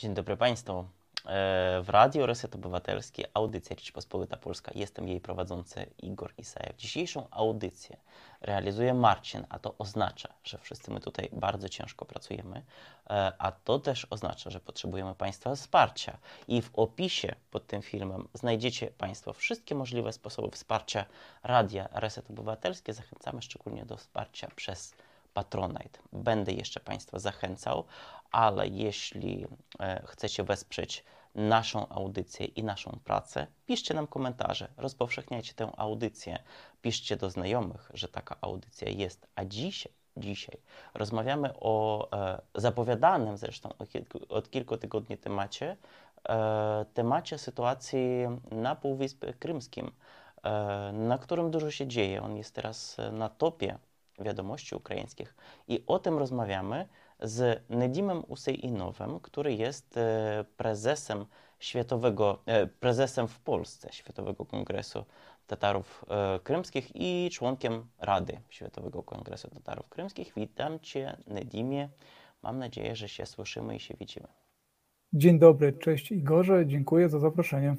Dzień dobry Państwu. E, w Radiu Reset Obywatelski audycja Rzeczpospolita Polska. Jestem jej prowadzący Igor Isajew. Dzisiejszą audycję realizuje Marcin, a to oznacza, że wszyscy my tutaj bardzo ciężko pracujemy, e, a to też oznacza, że potrzebujemy Państwa wsparcia. I w opisie pod tym filmem znajdziecie Państwo wszystkie możliwe sposoby wsparcia Radia Reset Obywatelski. Zachęcamy szczególnie do wsparcia przez Patronite. Będę jeszcze Państwa zachęcał, ale jeśli e, chcecie wesprzeć naszą audycję i naszą pracę, piszcie nam komentarze, rozpowszechniajcie tę audycję, piszcie do znajomych, że taka audycja jest. A dzisiaj, dzisiaj rozmawiamy o e, zapowiadanym zresztą od kilku, od kilku tygodni temacie, e, temacie sytuacji na Półwyspie Krymskim, e, na którym dużo się dzieje. On jest teraz na topie wiadomości ukraińskich i o tym rozmawiamy z Nedimem Usejinowem, który jest e, prezesem światowego, e, prezesem w Polsce Światowego Kongresu Tatarów e, Krymskich i członkiem Rady Światowego Kongresu Tatarów Krymskich. Witam Cię, Nedimie. Mam nadzieję, że się słyszymy i się widzimy. Dzień dobry, cześć Igorze, dziękuję za zaproszenie.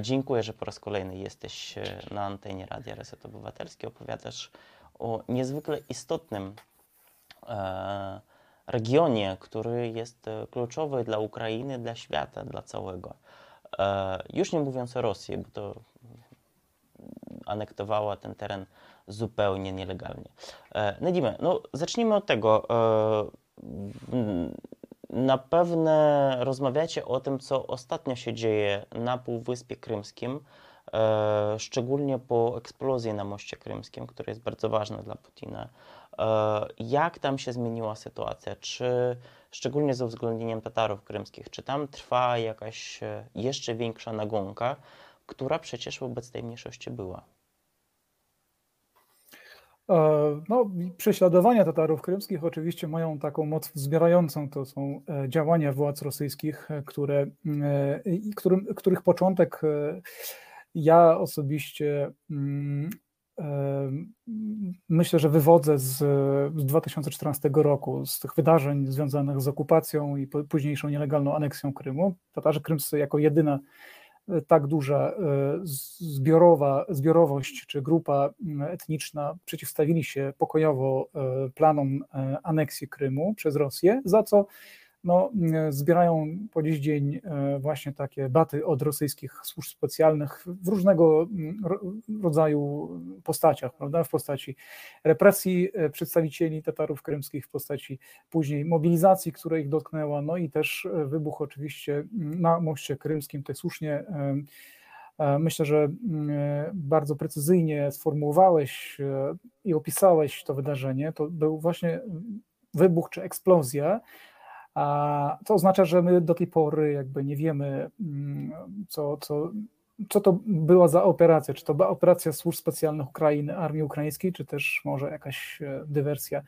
Dziękuję, że po raz kolejny jesteś na antenie Radia Reset Obywatelski. Opowiadasz o niezwykle istotnym e, regionie, który jest e, kluczowy dla Ukrainy, dla świata, dla całego. E, już nie mówiąc o Rosji, bo to anektowała ten teren zupełnie nielegalnie. No zacznijmy od tego. Na pewno rozmawiacie o tym, co ostatnio się dzieje na Półwyspie Krymskim. E, szczególnie po eksplozji na moście krymskim, która jest bardzo ważna dla Putina. E, jak tam się zmieniła sytuacja? Czy szczególnie ze uwzględnieniem Tatarów krymskich, czy tam trwa jakaś e, jeszcze większa nagonka, która przecież wobec tej mniejszości była? No, prześladowania Tatarów krymskich oczywiście mają taką moc wzbierającą. To są działania władz rosyjskich, które, którym, których początek ja osobiście mm, myślę, że wywodzę z, z 2014 roku, z tych wydarzeń związanych z okupacją i późniejszą nielegalną aneksją Krymu. Tatarzy krymscy jako jedyna e, tak duża e, zbiorowa, zbiorowość czy grupa etniczna przeciwstawili się pokojowo e, planom aneksji Krymu przez Rosję, za co no, zbierają po dziś dzień e, właśnie takie baty od rosyjskich służb specjalnych w różnego rodzaju postaciach, prawda? w postaci represji e, przedstawicieli Tatarów krymskich, w postaci później mobilizacji, która ich dotknęła, no i też e, wybuch oczywiście na moście krymskim, to słusznie Myślę, że bardzo precyzyjnie sformułowałeś i opisałeś to wydarzenie. To był właśnie wybuch czy eksplozja, a to oznacza, że my do tej pory jakby nie wiemy, mm, co, co, co to była za operacja. Czy to była operacja służb specjalnych Ukrainy, armii ukraińskiej, czy też może jakaś e, dywersja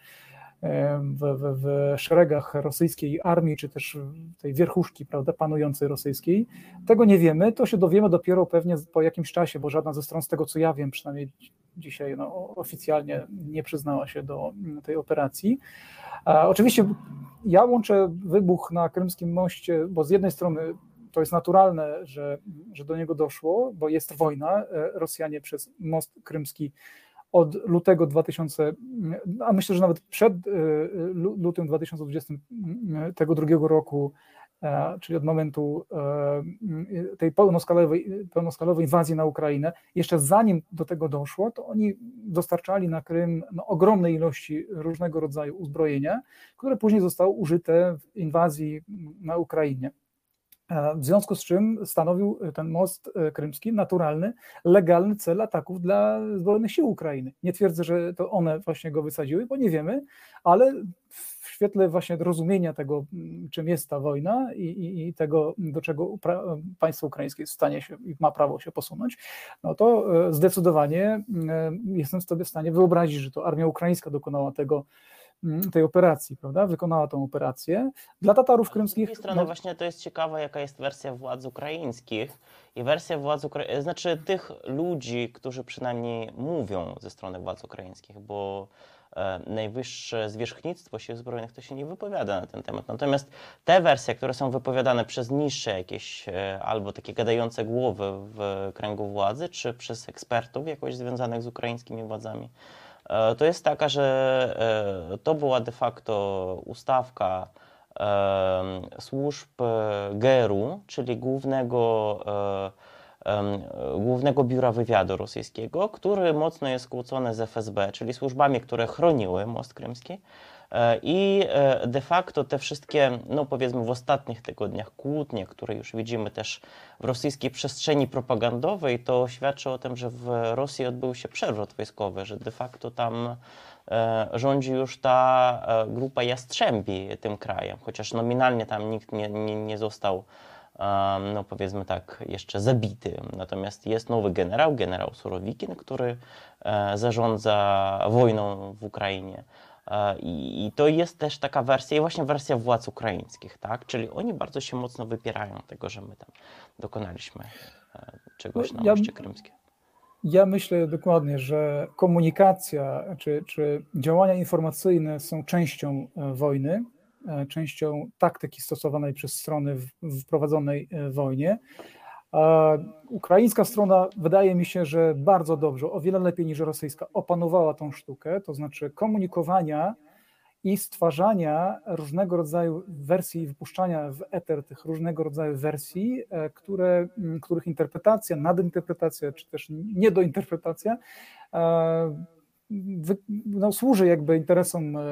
e, w, w, w szeregach rosyjskiej armii, czy też tej wierchuszki, prawda, panującej rosyjskiej. Tego nie wiemy, to się dowiemy dopiero pewnie po jakimś czasie, bo żadna ze stron, z tego co ja wiem, przynajmniej dzisiaj no, oficjalnie nie przyznała się do mm, tej operacji. Oczywiście ja łączę wybuch na Krymskim Moście, bo z jednej strony to jest naturalne, że, że do niego doszło, bo jest wojna. E, Rosjanie przez most krymski od lutego 2000, a myślę, że nawet przed e, lutym 2022 roku E, czyli od momentu e, tej pełnoskalowej, pełnoskalowej inwazji na Ukrainę, jeszcze zanim do tego doszło, to oni dostarczali na Krym no, ogromne ilości różnego rodzaju uzbrojenia, które później zostało użyte w inwazji na Ukrainie. E, w związku z czym stanowił ten most krymski naturalny, legalny cel ataków dla Zbrojnych Sił Ukrainy. Nie twierdzę, że to one właśnie go wysadziły, bo nie wiemy, ale w świetle właśnie rozumienia tego, mm, czym jest ta wojna i, i, i tego, do czego państwo ukraińskie jest w stanie się i ma prawo się posunąć, no to e, zdecydowanie mm, jestem sobie w stanie wyobrazić, że to armia ukraińska dokonała tego, mm, tej operacji, prawda? Wykonała tą operację. Dla Tatarów krymskich. Z drugiej strony, no... właśnie to jest ciekawe, jaka jest wersja władz ukraińskich. I wersja władz ukraińskich, znaczy tych ludzi, którzy przynajmniej mówią ze strony władz ukraińskich, bo najwyższe zwierzchnictwo sił zbrojnych to się nie wypowiada na ten temat. Natomiast te wersje, które są wypowiadane przez niższe jakieś albo takie gadające głowy w kręgu władzy, czy przez ekspertów jakoś związanych z ukraińskimi władzami, to jest taka, że to była de facto ustawka służb GRU, czyli głównego, głównego biura wywiadu rosyjskiego, który mocno jest skłócony z FSB, czyli służbami, które chroniły most krymski. E, I e, de facto te wszystkie, no powiedzmy w ostatnich tygodniach kłótnie, które już widzimy też w rosyjskiej przestrzeni propagandowej, to świadczy o tym, że w Rosji odbył się przewrót wojskowy, że de facto tam e, rządzi już ta grupa Jastrzębi tym krajem, chociaż nominalnie tam nikt nie, nie, nie został no powiedzmy tak, jeszcze zabity. Natomiast jest nowy generał, generał Surowikin, który zarządza wojną w Ukrainie. E, I, to jest też taka wersja, i właśnie wersja władz ukraińskich, tak? Czyli oni bardzo się mocno wypierają tego, że my tam dokonaliśmy e, czegoś na moście krymskim. Ja myślę dokładnie, że komunikacja czy, czy działania informacyjne są częścią e, wojny, częścią taktyki stosowanej przez strony w, prowadzonej wojnie. Ukraińska strona wydaje mi się, że bardzo dobrze, o wiele lepiej niż rosyjska, opanowała tą sztukę, to znaczy komunikowania i stwarzania różnego rodzaju wersji, wypuszczania w eter tych różnego rodzaju wersji, e, które, których interpretacja, nadinterpretacja, czy też niedointerpretacja e, no, służy jakby interesom e,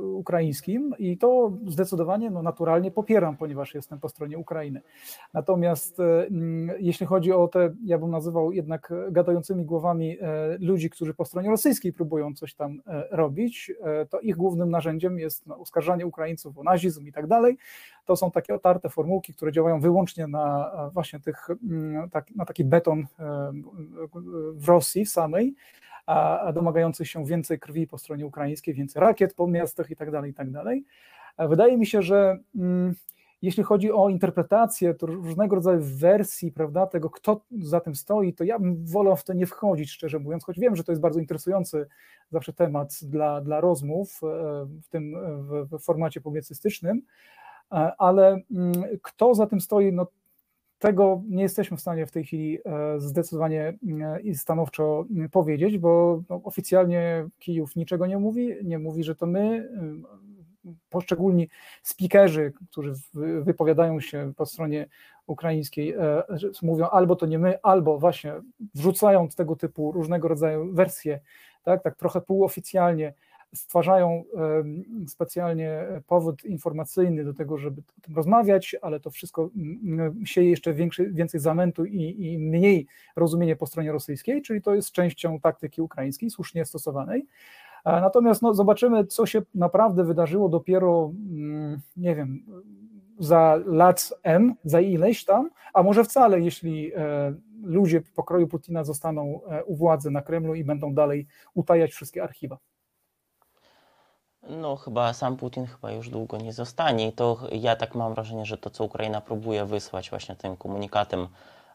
ukraińskim i to zdecydowanie no, naturalnie popieram, ponieważ jestem po stronie Ukrainy. Natomiast e, jeśli chodzi o te, ja bym nazywał jednak gadającymi głowami e, ludzi, którzy po stronie rosyjskiej próbują coś tam robić, to ich głównym narzędziem jest no, oskarżanie Ukraińców o nazizm i tak dalej. To są takie otarte formułki, które działają wyłącznie na właśnie tych, tak, na taki beton w Rosji samej domagających się więcej krwi po stronie ukraińskiej, więcej rakiet po miastach itd. Tak itd. Tak wydaje mi się, że mm, jeśli chodzi o interpretację różnego rodzaju wersji, prawda, tego, kto za tym stoi, to ja bym wolał w to nie wchodzić, szczerze mówiąc, choć wiem, że to jest bardzo interesujący zawsze temat dla, dla rozmów e, w tym w, w formacie publicystycznym, e, ale mm, kto za tym stoi, no tego nie jesteśmy w stanie w tej chwili e, zdecydowanie e, i stanowczo powiedzieć, bo no, oficjalnie Kijów niczego nie mówi, nie mówi, że to my, e, poszczególni speakerzy, którzy wypowiadają się po stronie ukraińskiej, mówią albo to nie my, albo właśnie wrzucając tego typu różnego rodzaju wersje, tak, tak trochę półoficjalnie, stwarzają specjalnie powód informacyjny do tego, żeby o tym rozmawiać, ale to wszystko sieje jeszcze większy, więcej zamętu i, i mniej rozumienie po stronie rosyjskiej, czyli to jest częścią taktyki ukraińskiej, słusznie stosowanej. Natomiast no, zobaczymy, co się naprawdę wydarzyło dopiero, nie wiem, za lat M, za ileś tam, a może wcale, jeśli e, ludzie pokroju Putina zostaną e, u władzy na Kremlu i będą dalej utajać wszystkie archiwa. No, chyba sam Putin chyba już długo nie zostanie. I to ja tak mam wrażenie, że to, co Ukraina próbuje wysłać właśnie tym komunikatem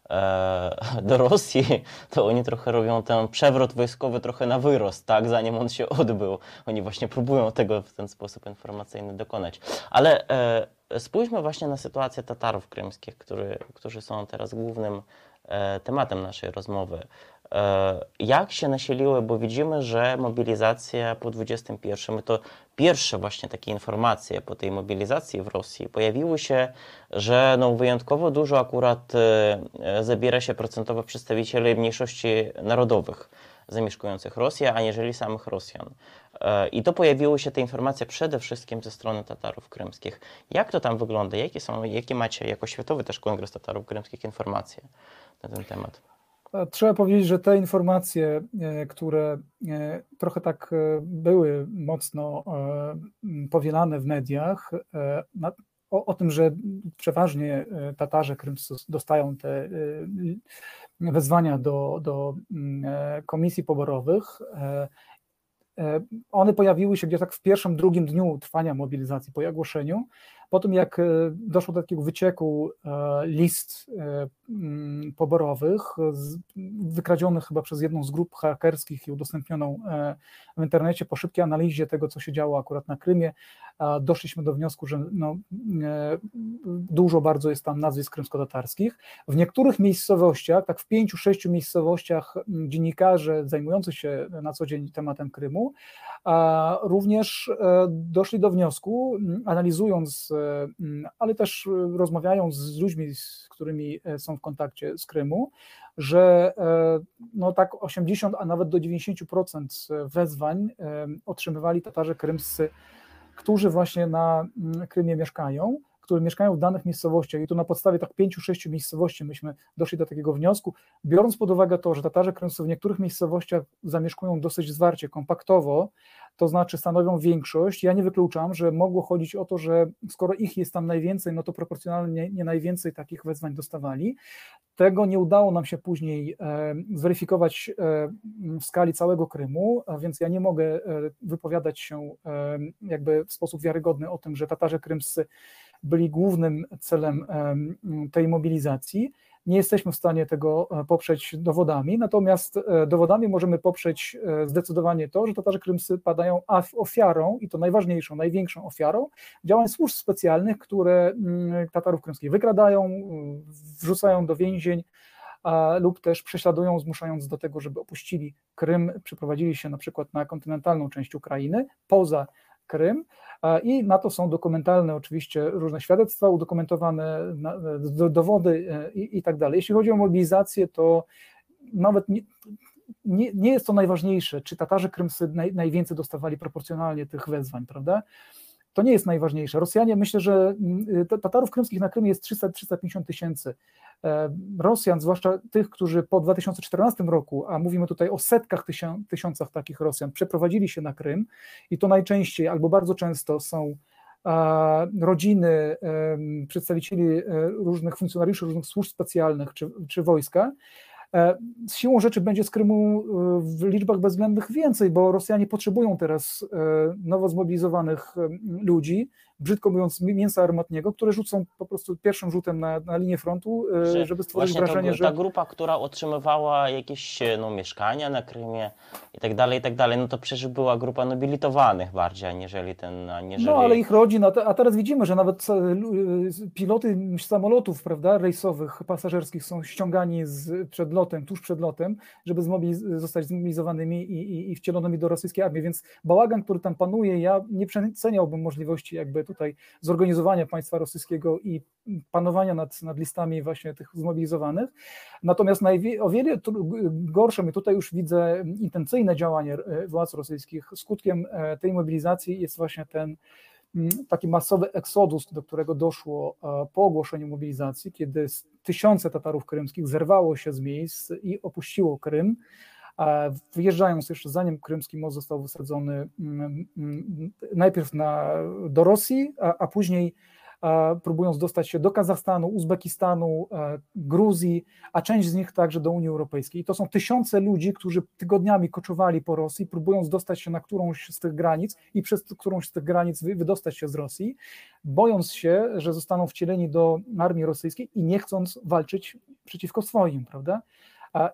e, do Rosji, to oni trochę robią ten przewrót wojskowy trochę na wyrost, tak, zanim on się odbył. Oni właśnie próbują tego w ten sposób informacyjny dokonać. Ale e, spójrzmy właśnie na sytuację Tatarów krymskich, który, którzy są teraz głównym e, tematem naszej rozmowy. E, jak się nasiliły, bo widzimy, że mobilizacja po 21, to pierwsze właśnie takie informacje po tej mobilizacji w Rosji pojawiły się, że no wyjątkowo dużo akurat e, zabiera się procentowo przedstawicieli mniejszości narodowych zamieszkujących Rosję, aniżeli samych Rosjan. E, I to pojawiły się te informacje przede wszystkim ze strony Tatarów krymskich. Jak to tam wygląda? Jakie, są, jakie macie jako Światowy też Kongres Tatarów Krymskich informacje na ten temat? Trzeba powiedzieć, że te informacje, e, które e, trochę tak e, były mocno powielane w mediach, o, o tym, że przeważnie Tatarzy krymscy dostają te wezwania do, do komisji poborowych, one pojawiły się gdzieś tak w pierwszym, drugim dniu trwania mobilizacji po ogłoszeniu. Po tym, jak doszło do takiego wycieku list mm, poborowych, wykradzionych chyba przez jedną z grup hakerskich i udostępnioną w internecie, po szybkiej analizie tego, co się działo akurat na Krymie, doszliśmy do wniosku, że no, dużo bardzo jest tam nazwisk krymsko-tatarskich. W niektórych miejscowościach, tak w pięciu, sześciu miejscowościach dziennikarze zajmujący się na co dzień tematem Krymu, również e, doszli do wniosku, analizując, e, ale też rozmawiając z ludźmi, z którymi e, są w kontakcie z Krymu, że no tak 80, a nawet do 90% wezwań otrzymywali Tatarzy krymscy, którzy właśnie na Krymie mieszkają, które mieszkają w danych miejscowościach i tu na podstawie tak pięciu, sześciu miejscowości myśmy doszli do takiego wniosku, biorąc pod uwagę to, że Tatarze krymscy w niektórych miejscowościach zamieszkują dosyć zwarcie, kompaktowo, to znaczy stanowią większość, ja nie wykluczam, że mogło chodzić o to, że skoro ich jest tam najwięcej, no to proporcjonalnie nie najwięcej takich wezwań dostawali. Tego nie udało nam się później e, zweryfikować e, w skali całego Krymu, więc ja nie mogę e, wypowiadać się jakby w sposób wiarygodny o tym, że Tatarzy krymscy byli głównym celem tej mobilizacji. Nie jesteśmy w stanie tego e, poprzeć dowodami, natomiast e, dowodami możemy poprzeć e, zdecydowanie to, że Tatarzy Krymscy padają ofiarą, i to najważniejszą, największą ofiarą, działań służb specjalnych, które mm, Tatarów krymskich wykradają, wrzucają do więzień, lub też prześladują, zmuszając do tego, żeby opuścili Krym, przeprowadzili się na przykład na kontynentalną część Ukrainy, poza Krym i na to są dokumentalne oczywiście różne świadectwa, udokumentowane dowody e, i, i tak dalej. Jeśli chodzi o mobilizację, to nawet nie, nie, nie jest to najważniejsze, czy Tatarzy krymscy naj, najwięcej dostawali proporcjonalnie tych wezwań, prawda? To nie jest najważniejsze. Rosjanie, myślę, że mm, Tatarów krymskich na Krymie jest 300-350 tysięcy. E, Rosjan, zwłaszcza tych, którzy po 2014 roku, a mówimy tutaj o setkach tysiącach takich Rosjan, przeprowadzili się na Krym i to najczęściej albo bardzo często są rodziny przedstawicieli e, różnych funkcjonariuszy, różnych służb specjalnych czy, czy wojska, z siłą rzeczy będzie z Krymu e, w liczbach bezwzględnych więcej, bo Rosjanie potrzebują teraz e, nowo zmobilizowanych ludzi, brzydko mówiąc, mięsa armatniego, które rzucą po prostu pierwszym rzutem na, na linię frontu, że żeby stworzyć wrażenie, to, że... Ta grupa, która otrzymywała jakieś no, mieszkania na Krymie i tak dalej, i tak dalej, no to przecież była grupa nobilitowanych bardziej, aniżeli ten... Aniżeli... No, ale ich rodzin, a teraz widzimy, że nawet piloty samolotów, prawda, rejsowych, pasażerskich są ściągani z, przed lotem, tuż przed lotem, żeby zmobiliz- zostać zmobilizowanymi i, i, i wcielonymi do rosyjskiej armii, więc bałagan, który tam panuje, ja nie przeceniałbym możliwości jakby tutaj zorganizowania państwa rosyjskiego i panowania nad, nad listami właśnie tych zmobilizowanych. Natomiast o wiele gorsze, my tutaj już widzę intencyjne działanie e, władz rosyjskich. Skutkiem e, tej mobilizacji jest właśnie ten mm, taki masowy eksodus, do którego doszło e, po ogłoszeniu mobilizacji, kiedy tysiące Tatarów krymskich zerwało się z miejsc i opuściło Krym wyjeżdżając jeszcze zanim krymski most został wysadzony mm, mm, najpierw na, do Rosji, a, a później próbując dostać się do Kazachstanu, Uzbekistanu, Gruzji, a część z nich także do Unii Europejskiej. I to są tysiące ludzi, którzy tygodniami koczowali po Rosji, próbując dostać się na którąś z tych granic i przez którąś z tych granic wydostać się z Rosji, bojąc się, że zostaną wcieleni do armii rosyjskiej i nie chcąc walczyć przeciwko swoim, prawda?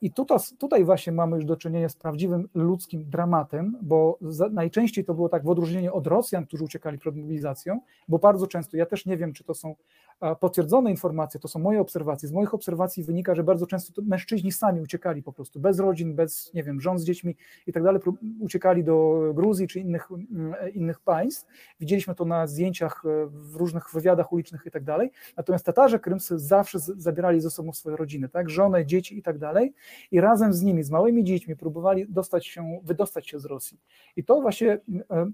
I tutaj, tutaj właśnie mamy już do czynienia z prawdziwym ludzkim dramatem, bo za, najczęściej to było tak w odróżnieniu od Rosjan, którzy uciekali przed mobilizacją, bo bardzo często, ja też nie wiem, czy to są potwierdzone informacje, to są moje obserwacje. Z moich obserwacji wynika, że bardzo często mężczyźni sami uciekali po prostu, bez rodzin, bez, nie wiem, żon z dziećmi i tak dalej, uciekali do Gruzji czy innych, mm, innych państw. Widzieliśmy to na zdjęciach e, w różnych wywiadach ulicznych i tak dalej. Natomiast Tatarze krymscy zawsze zabierali ze sobą swoje rodziny, tak, żonę, dzieci i tak dalej i razem z nimi, z małymi dziećmi próbowali dostać się, wydostać się z Rosji. I to właśnie e,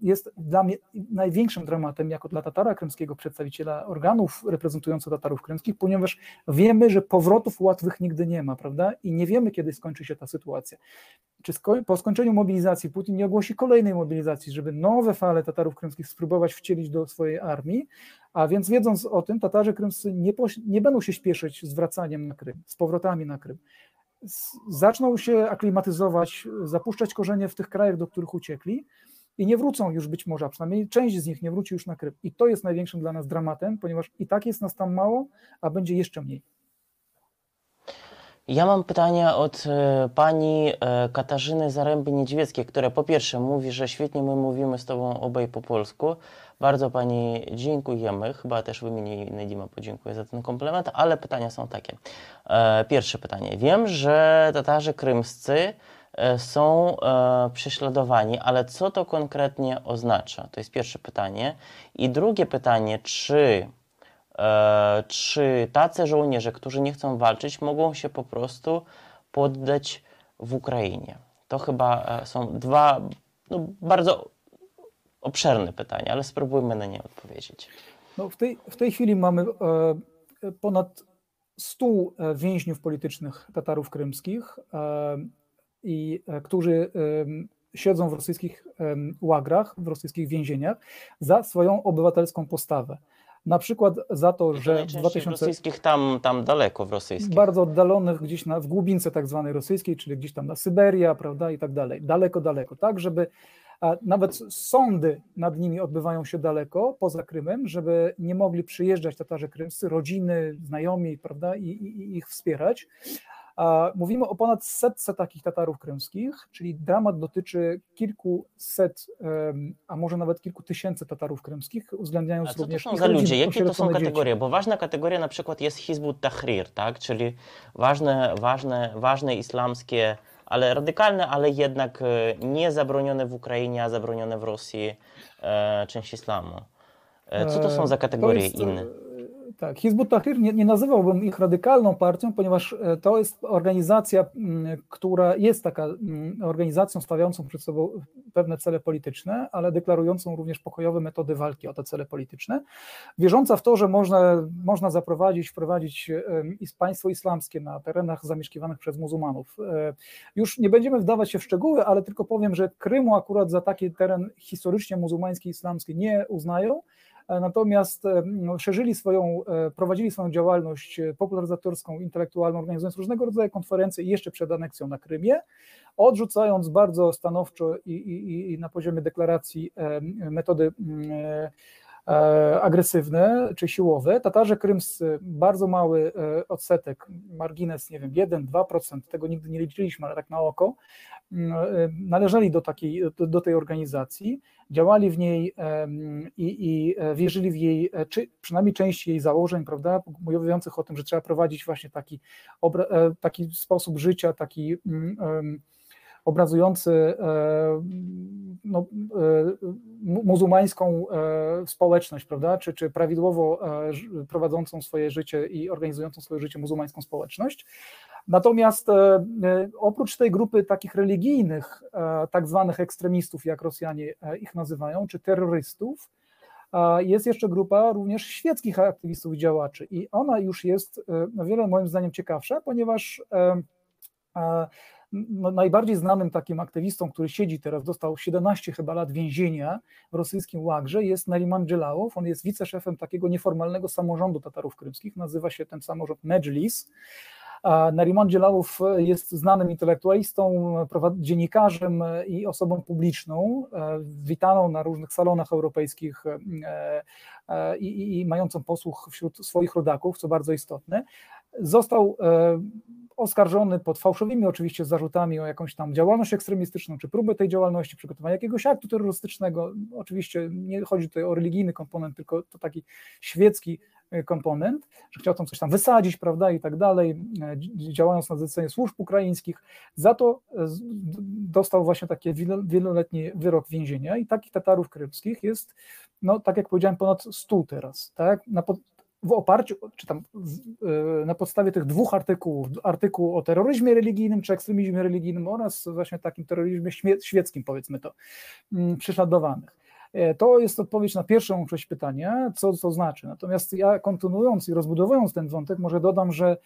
jest dla mnie największym dramatem, jako dla Tatara krymskiego, przedstawiciela organów reprezentujących Tatarów krymskich, ponieważ wiemy, że powrotów łatwych nigdy nie ma, prawda? I nie wiemy, kiedy skończy się ta sytuacja. Czy sko po skończeniu mobilizacji Putin nie ogłosi kolejnej mobilizacji, żeby nowe fale Tatarów krymskich spróbować wcielić do swojej armii, a więc wiedząc o tym, Tatarzy krymscy nie, nie będą się śpieszyć z wracaniem na Krym, z powrotami na Krym zaczną się aklimatyzować, zapuszczać korzenie w tych krajach, do których uciekli, i nie wrócą już być może, a przynajmniej część z nich nie wróci już na Krym. I to jest największym dla nas dramatem, ponieważ i tak jest nas tam mało, a będzie jeszcze mniej. Ja mam pytania od e, pani e, Katarzyny Zaręby-Niedźwieckiej, która po pierwsze mówi, że świetnie my mówimy z tobą obaj po polsku. Bardzo pani dziękujemy. Chyba też w imieniu Nedima podziękuję za ten komplement, ale pytania są takie. E, pierwsze pytanie. Wiem, że Tatarzy krymscy są prześladowani, ale co to konkretnie oznacza? To jest pierwsze pytanie. I drugie pytanie, czy czy tacy żołnierze, którzy nie chcą walczyć, mogą się po prostu poddać w Ukrainie? To chyba e, są dwa no, bardzo obszerne pytania, ale spróbujmy na nie odpowiedzieć. No w, tej, w tej chwili mamy e, ponad 100 więźniów politycznych Tatarów krymskich, e, i, e, którzy e, siedzą w rosyjskich łagrach, w rosyjskich więzieniach za swoją obywatelską postawę. Na przykład za to, że w 2000... rosyjskich tam, tam daleko w rosyjskich. Bardzo oddalonych gdzieś na, w głubince tak zwanej rosyjskiej, czyli gdzieś tam na Syberia, prawda, i tak dalej. Daleko, daleko, tak, żeby a nawet sądy nad nimi odbywają się daleko, poza Krymem, żeby nie mogli przyjeżdżać Tatarzy krymscy, rodziny, znajomi, prawda, i, i, i ich wspierać. Mówimy o ponad setce takich Tatarów krymskich, czyli dramat dotyczy kilkuset, a może nawet kilku tysięcy Tatarów krymskich, uwzględniając a co również to są za ludzie? Jakie to są kategorie? Dzieci. Bo ważna kategoria na przykład jest Hizbut Tahrir, tak? czyli ważne, ważne, ważne islamskie, ale radykalne, ale jednak e, nie zabronione w Ukrainie, a zabronione w Rosji e, część islamu. E, co to są za kategorie jest, inne? Tak, Hizbut Tahrir nie, nie, nazywałbym ich radykalną partią, ponieważ e, to jest organizacja, która jest taka organizacją stawiającą przed sobą pewne cele polityczne, ale deklarującą również pokojowe metody walki o te cele polityczne, wierząca w to, że można, można zaprowadzić, wprowadzić państwo islamskie na terenach zamieszkiwanych przez muzułmanów. E, już nie będziemy wdawać się w szczegóły, ale tylko powiem, że Krymu akurat za taki teren historycznie muzułmański, islamski nie uznają, E, natomiast e, no, szerzyli swoją, e, prowadzili swoją działalność popularyzatorską, intelektualną, organizując różnego rodzaju konferencje jeszcze przed aneksją na Krymie, odrzucając bardzo stanowczo i, i, i na poziomie deklaracji metody agresywne czy siłowe. Tatarze krymscy bardzo mały odsetek, margines, nie wiem, 1-2%, tego nigdy nie liczyliśmy, ale tak na oko, należeli do, takiej, do, do tej organizacji działali w niej i, i e, wierzyli w jej, e, czy przynajmniej część jej założeń, prawda, mówiących o tym, że trzeba prowadzić właśnie taki, e, taki sposób życia, taki um, obrazujący no, muzułmańską społeczność, prawda, czy, czy prawidłowo prowadzącą swoje życie i organizującą swoje życie muzułmańską społeczność. Natomiast e, e, oprócz tej grupy takich religijnych, e, tak zwanych ekstremistów, jak Rosjanie ich nazywają, czy terrorystów, jest jeszcze grupa również świeckich aktywistów i działaczy. I ona już jest o wiele moim zdaniem ciekawsza, ponieważ no, najbardziej znanym takim aktywistą, który siedzi teraz, dostał 17 chyba lat więzienia w rosyjskim łagrze, jest Nariman Dżelałow. On jest wiceszefem takiego nieformalnego samorządu Tatarów krymskich, nazywa się ten samorząd Medżlis. Nariman Dzielałow jest znanym intelektualistą, dziennikarzem i osobą publiczną, e, witaną na różnych salonach europejskich e, e, i, i mającą posłuch wśród swoich rodaków, co bardzo istotne. Został oskarżony pod fałszywymi oczywiście zarzutami o jakąś tam działalność ekstremistyczną, czy próbę tej działalności, przygotowania jakiegoś aktu terrorystycznego. Oczywiście nie chodzi tutaj o religijny komponent, tylko to taki świecki E, komponent, że chciał tam coś tam wysadzić, prawda, i tak dalej, e, działając na zlecenie służb ukraińskich. Za to e, dostał właśnie taki wieloletni wyrok więzienia i takich Tatarów krymskich jest, no tak jak powiedziałem, ponad 100 teraz, tak, na w oparciu, czy tam na podstawie tych dwóch artykułów, artykułu o terroryzmie religijnym czy ekstremizmie religijnym oraz właśnie takim terroryzmie świeckim, powiedzmy to, mm, prześladowanych. E, to jest odpowiedź na pierwszą część pytania, co to znaczy. Natomiast ja kontynuując i rozbudowując ten wątek, może dodam, że e,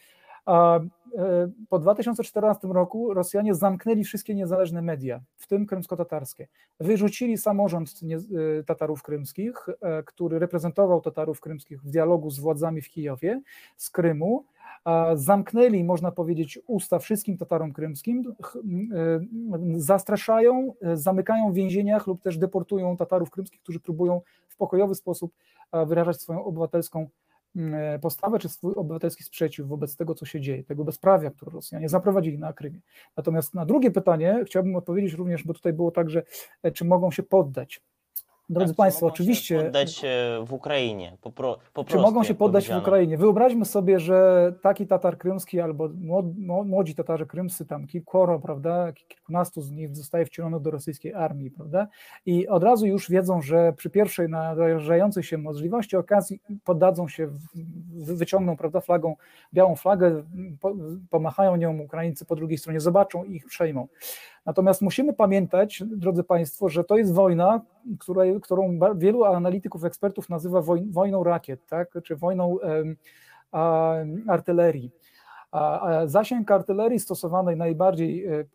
po 2014 roku Rosjanie zamknęli wszystkie niezależne media, w tym krymsko-tatarskie. Wyrzucili samorząd e, Tatarów krymskich, który reprezentował Tatarów krymskich w dialogu z władzami w Kijowie, z Krymu, zamknęli, można powiedzieć, usta wszystkim Tatarom krymskim, zastraszają, zamykają w więzieniach lub też deportują Tatarów krymskich, którzy próbują w pokojowy sposób wyrażać swoją obywatelską E, postawę czy swój obywatelski sprzeciw wobec tego, co się dzieje, tego bezprawia, które Rosjanie zaprowadzili na Krymie. Natomiast na drugie pytanie chciałbym odpowiedzieć również, bo tutaj było tak, że e, czy mogą się poddać. Drodzy tak, Państwo, oczywiście. Się poddać w Ukrainie. Po, pro, po czy mogą się poddać w Ukrainie? Wyobraźmy sobie, że taki Tatar krymski albo młodzi Tatarzy krymscy, tam kilkoro, prawda, kilkunastu z nich zostaje wcielonych do rosyjskiej armii, prawda? I od razu już wiedzą, że przy pierwszej nadarzającej się możliwości, okazji poddadzą się, wyciągną, prawda, flagą, białą flagę, pomachają nią Ukraińcy po drugiej stronie, zobaczą i ich przejmą. Natomiast musimy pamiętać, drodzy Państwo, że to jest wojna, którą wielu analityków, ekspertów nazywa wojną rakiet, tak? czy wojną artylerii. A zasięg artylerii stosowanej, najbardziej e,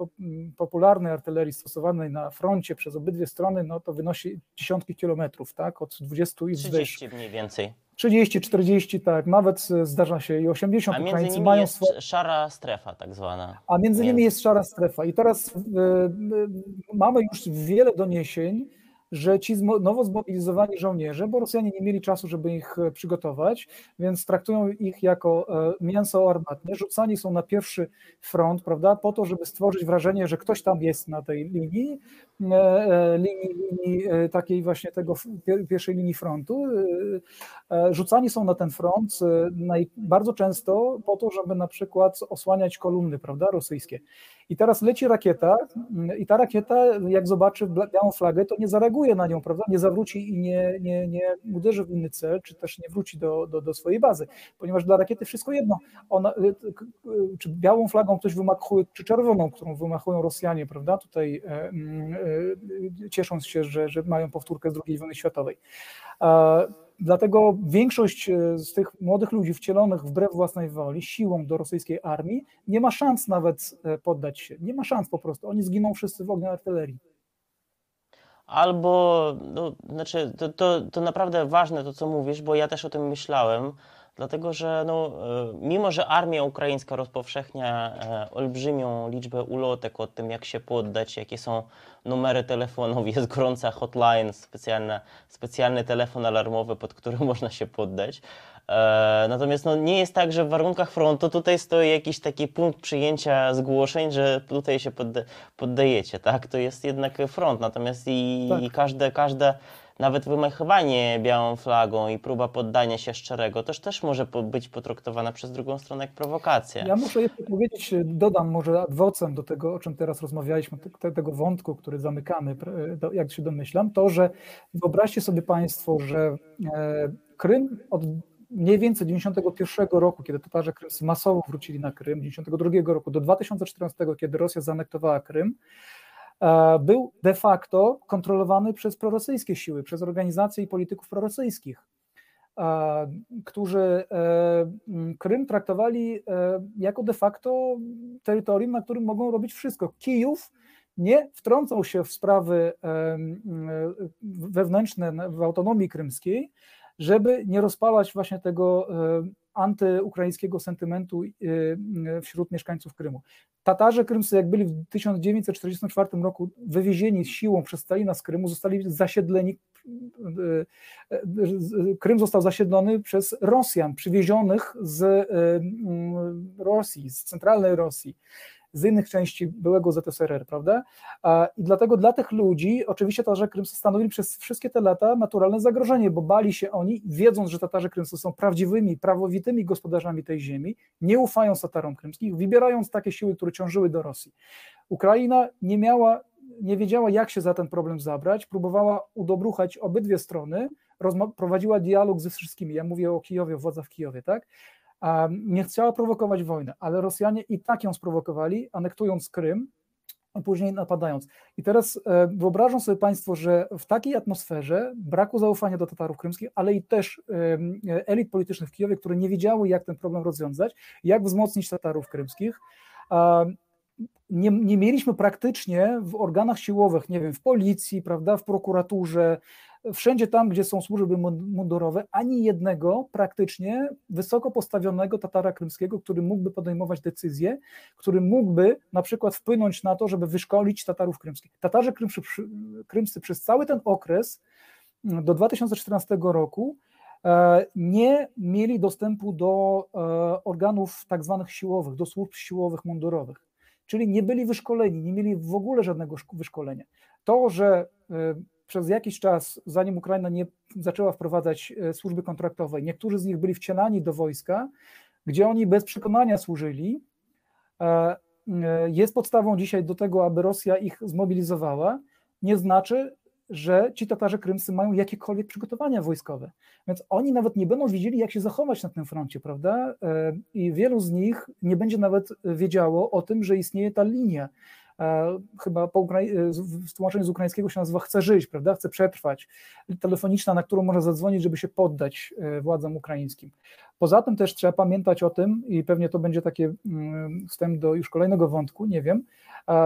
popularnej artylerii stosowanej na froncie przez obydwie strony, no to wynosi dziesiątki kilometrów, tak, od 20 i 30 mniej więcej. 30, 40, tak, nawet zdarza się i 80 A między Ukraińcy nimi mają jest swo... szara strefa tak zwana. A między nimi jest szara strefa. I teraz y, y, mamy już wiele doniesień, że ci nowo zmobilizowani żołnierze, bo Rosjanie nie mieli czasu, żeby ich e, przygotować, więc traktują ich jako e, mięso armatne, rzucani są na pierwszy front, prawda, po to, żeby stworzyć wrażenie, że ktoś tam jest na tej linii, e, linii, linii takiej właśnie tego pierwszej linii frontu. Rzucani są na ten front bardzo często po to, żeby na przykład osłaniać kolumny, prawda, rosyjskie. I teraz leci rakieta i ta rakieta, jak zobaczy białą flagę, to nie zareaguje na nią, prawda? Nie zawróci i nie, nie, nie uderzy w inny cel, czy też nie wróci do, do, do swojej bazy, ponieważ dla rakiety wszystko jedno. Ona, y, czy białą flagą ktoś wymachuje, czy czerwoną, którą wymachują Rosjanie, prawda? Tutaj e, mm, e, ciesząc się, że, że mają powtórkę z II wojny światowej. Dlatego większość e, z tych młodych ludzi wcielonych wbrew własnej woli, siłą do rosyjskiej armii, nie ma szans nawet e, poddać się. Nie ma szans po prostu. Oni zginą wszyscy w ogniu artylerii. Albo, no, znaczy, to, to, to naprawdę ważne to, co mówisz, bo ja też o tym myślałem dlatego że no, e, mimo, że armia ukraińska rozpowszechnia e, olbrzymią liczbę ulotek o tym, jak się poddać, jakie są numery telefonów, jest gorąca hotline, specjalna, specjalny telefon alarmowy, pod którym można się poddać. E, natomiast no, nie jest tak, że w warunkach frontu tutaj stoi jakiś taki punkt przyjęcia zgłoszeń, że tutaj się podda poddajecie, tak? To jest jednak front, natomiast i, tak. i każde, każde nawet wymachowanie białą flagą i próba poddania się szczerego też, też może być potraktowana przez drugą stronę jak prowokacja. Ja muszę jeszcze powiedzieć, dodam może adwocem do tego, o czym teraz rozmawialiśmy, tego wątku, który zamykamy, jak się domyślam, to, że wyobraźcie sobie Państwo, że e, Krym od mniej więcej 91 roku, kiedy Tatarzy Krymscy masowo wrócili na Krym, 92 roku do 2014, kiedy Rosja zaanektowała Krym, był de facto kontrolowany przez prorosyjskie siły, przez organizacje i polityków prorosyjskich, e, którzy e, Krym traktowali jako de facto terytorium, na którym mogą robić wszystko. Kijów nie wtrącał się w sprawy wewnętrzne w autonomii krymskiej, żeby nie rozpalać właśnie tego antyukraińskiego sentymentu y, y, wśród mieszkańców Krymu. Tatarze krymscy, jak byli w 1944 roku wywiezieni siłą przez Stalina z Krymu, zostali zasiedleni, y, Krym został zasiedlony przez Rosjan przywiezionych z Rosji, z centralnej Rosji z innych części byłego ZSRR, prawda? I dlatego dla tych ludzi oczywiście Tatarzy Krymscy stanowili przez wszystkie te lata naturalne zagrożenie, bo bali się oni, wiedząc, że Tatarzy Krymscy są prawdziwymi, prawowitymi gospodarzami tej ziemi, nie ufają Tatarom krymskim, wybierając takie siły, które ciążyły do Rosji. Ukraina nie miała, nie wiedziała, jak się za ten problem zabrać, próbowała udobruchać obydwie strony, prowadziła dialog ze wszystkimi. Ja mówię o Kijowie, władza w Kijowie, tak? Nie chciała prowokować wojny, ale Rosjanie i tak ją sprowokowali, anektując Krym, a później napadając. I teraz e, wyobrażą sobie Państwo, że w takiej atmosferze braku zaufania do Tatarów krymskich, ale i też elit politycznych w Kijowie, które nie wiedziały, jak ten problem rozwiązać, jak wzmocnić Tatarów krymskich, nie, nie mieliśmy praktycznie w organach siłowych, nie wiem, w policji, prawda, w prokuraturze, wszędzie tam, gdzie są służby mundurowe, ani jednego praktycznie wysoko postawionego Tatara krymskiego, który mógłby podejmować decyzje, który mógłby na przykład wpłynąć na to, żeby wyszkolić Tatarów krymskich. Tatarzy krymscy, krymscy przez cały ten okres do 2014 roku e, nie mieli dostępu do e, organów tak zwanych siłowych, do służb siłowych mundurowych, czyli nie byli wyszkoleni, nie mieli w ogóle żadnego wyszkolenia. To, że e, przez jakiś czas, zanim Ukraina nie zaczęła wprowadzać służby kontraktowej, niektórzy z nich byli wcielani do wojska, gdzie oni bez przekonania służyli, jest podstawą dzisiaj do tego, aby Rosja ich zmobilizowała, nie znaczy, że ci Tatarzy krymscy mają jakiekolwiek przygotowania wojskowe. Więc oni nawet nie będą wiedzieli, jak się zachować na tym froncie, prawda? E, I wielu z nich nie będzie nawet wiedziało o tym, że istnieje ta linia E, chyba po Ukrai- w tłumaczeniu z ukraińskiego się nazywa chce żyć, prawda, chce przetrwać, telefoniczna, na którą można zadzwonić, żeby się poddać e, władzom ukraińskim. Poza tym też trzeba pamiętać o tym, i pewnie to będzie taki mm, wstęp do już kolejnego wątku, nie wiem,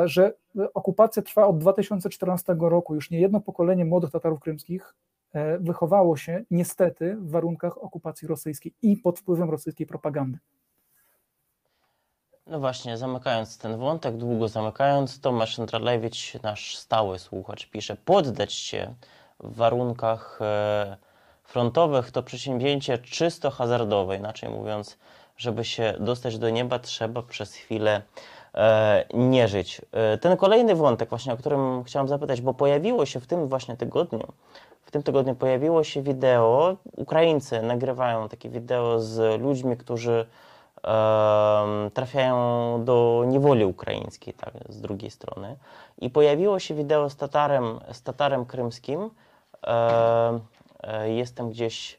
że okupacja trwa od 2014 roku. Już nie jedno pokolenie młodych Tatarów krymskich e, wychowało się niestety w warunkach okupacji rosyjskiej i pod wpływem rosyjskiej propagandy. No właśnie, zamykając ten wątek, długo zamykając, Tomasz Andralewicz, nasz stały słuchacz, pisze: Poddać się w warunkach e, frontowych to przedsięwzięcie czysto hazardowe. Inaczej mówiąc, żeby się dostać do nieba, trzeba przez chwilę e, nie żyć. E, ten kolejny wątek, właśnie o którym chciałem zapytać, bo pojawiło się w tym właśnie tygodniu, w tym tygodniu pojawiło się wideo. Ukraińcy nagrywają takie wideo z ludźmi, którzy trafiają do niewoli ukraińskiej, tak, z drugiej strony. I pojawiło się wideo z Tatarem, z Tatarem krymskim. E, jestem gdzieś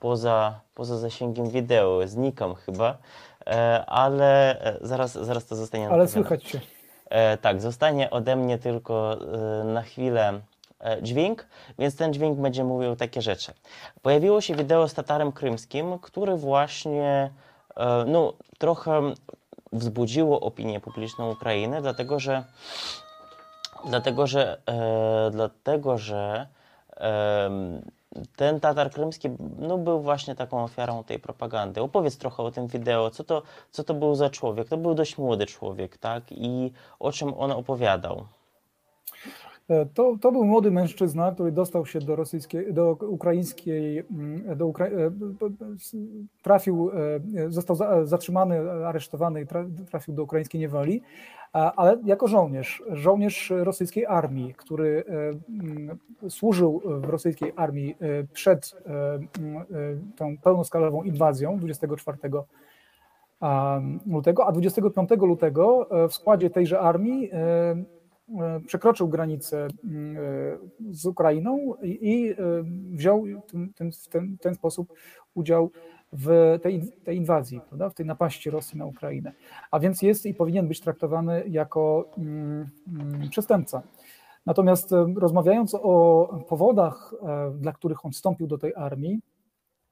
poza, poza zasięgiem wideo, znikam chyba, e, ale e, zaraz, zaraz to zostanie Ale słychać się. Tak, zostanie ode mnie tylko na chwilę dźwięk, więc ten dźwięk będzie mówił takie rzeczy. Pojawiło się wideo z Tatarem krymskim, który właśnie no, trochę wzbudziło opinię publiczną Ukrainy, dlatego że dlatego, że e, dlatego, że e, ten Tatar krymski no, był właśnie taką ofiarą tej propagandy. Opowiedz trochę o tym wideo, co to, co to był za człowiek. To był dość młody człowiek, tak? I o czym on opowiadał. E, to, to był młody mężczyzna, który dostał się do rosyjskiej, do ukraińskiej, mm, do Ukra... E, trafił, e, został zatrzymany, aresztowany trafił do ukraińskiej niewoli, ale jako żołnierz, żołnierz rosyjskiej armii, który mm, służył w rosyjskiej armii przed mm, tą pełnoskalową inwazją 24 lutego, a 25 lutego w składzie tejże armii przekroczył granicę e, z Ukrainą i e, wziął w ten, ten sposób udział w tej, tej inwazji, prawda, w tej napaści Rosji na Ukrainę. A więc jest i powinien być traktowany jako mm, mm, przestępca. Natomiast rozmawiając o powodach, dla których on wstąpił do tej armii,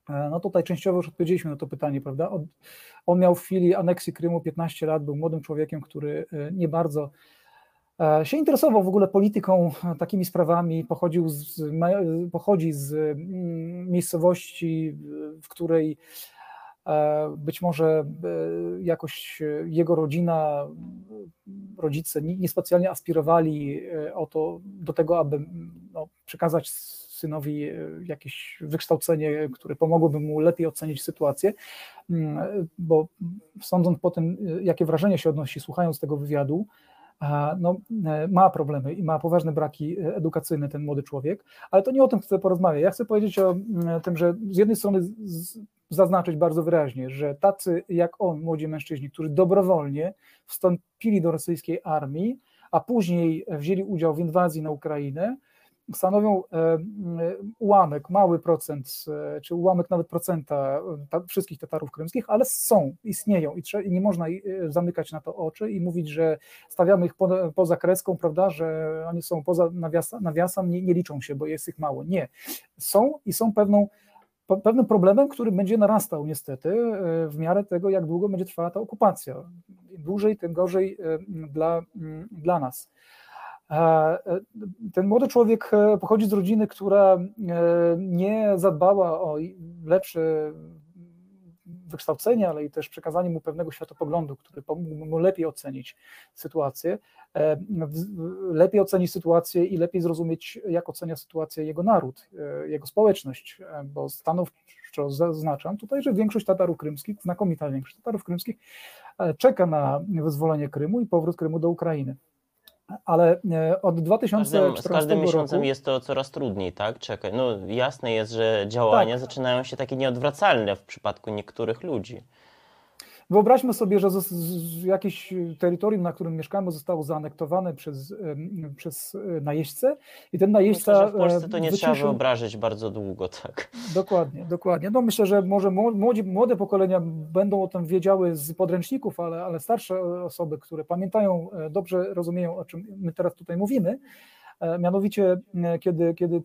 no tutaj częściowo już odpowiedzieliśmy na to pytanie, prawda? On, on miał w chwili aneksji Krymu 15 lat, był młodym człowiekiem, który nie bardzo E, się interesował w ogóle polityką, e, takimi sprawami, pochodził z, pochodzi z mm, miejscowości, w której e, być może jakoś jego rodzina, rodzice niespecjalnie aspirowali o to, do tego, aby no, przekazać synowi jakieś wykształcenie, które pomogłoby mu lepiej ocenić sytuację, mm, bo sądząc po tym, jakie wrażenie się odnosi słuchając tego wywiadu, no, e, ma problemy i ma poważne braki e, edukacyjne ten młody człowiek, ale to nie o tym chcę porozmawiać. Ja chcę powiedzieć o mm, tym, że z jednej strony zaznaczyć bardzo wyraźnie, że tacy jak on, młodzi mężczyźni, którzy dobrowolnie wstąpili do rosyjskiej armii, a później wzięli udział w inwazji na Ukrainę, stanowią e, ułamek, mały procent, e, czy ułamek nawet procenta e, wszystkich Tatarów krymskich, ale są, istnieją i, nie można zamykać na to oczy i mówić, że stawiamy ich po, poza kreską, prawda, że oni są poza nawiasa, nawiasem, nie, nie liczą się, bo jest ich mało. Nie. Są i są pewną pewnym problemem, który będzie narastał niestety w miarę tego, jak długo będzie trwała ta okupacja. Im dłużej, tym gorzej dla, dla nas. Ten młody człowiek pochodzi z rodziny, która nie zadbała o lepsze wykształcenie, ale i też przekazanie mu pewnego światopoglądu, który pomógł mu lepiej ocenić sytuację, e, lepiej ocenić sytuację i lepiej zrozumieć, jak ocenia sytuację jego naród, e, jego społeczność, e, bo stanowczo zaznaczam tutaj, że większość Tatarów krymskich, znakomita większość Tatarów krymskich czeka na wyzwolenie Krymu i powrót Krymu do Ukrainy ale e, od 2014 z każdym, z każdym miesiącem jest to coraz trudniej, tak? Czekaj, no jasne jest, że działania tak. zaczynają się takie nieodwracalne w przypadku niektórych ludzi. Wyobraźmy sobie, że jakieś terytorium, na którym mieszkamy, zostało zaanektowane przez, przez e, najeźdźcę i ten najeźdźca... Myślę, że w Polsce to nie wyciszył... trzeba wyobrazić bardzo długo, tak. Dokładnie, dokładnie. No myślę, że może młodzi, młode pokolenia będą o tym wiedziały z podręczników, ale, ale starsze osoby, które pamiętają, e, dobrze rozumieją, o czym my teraz tutaj mówimy, E, mianowicie, e, kiedy, kiedy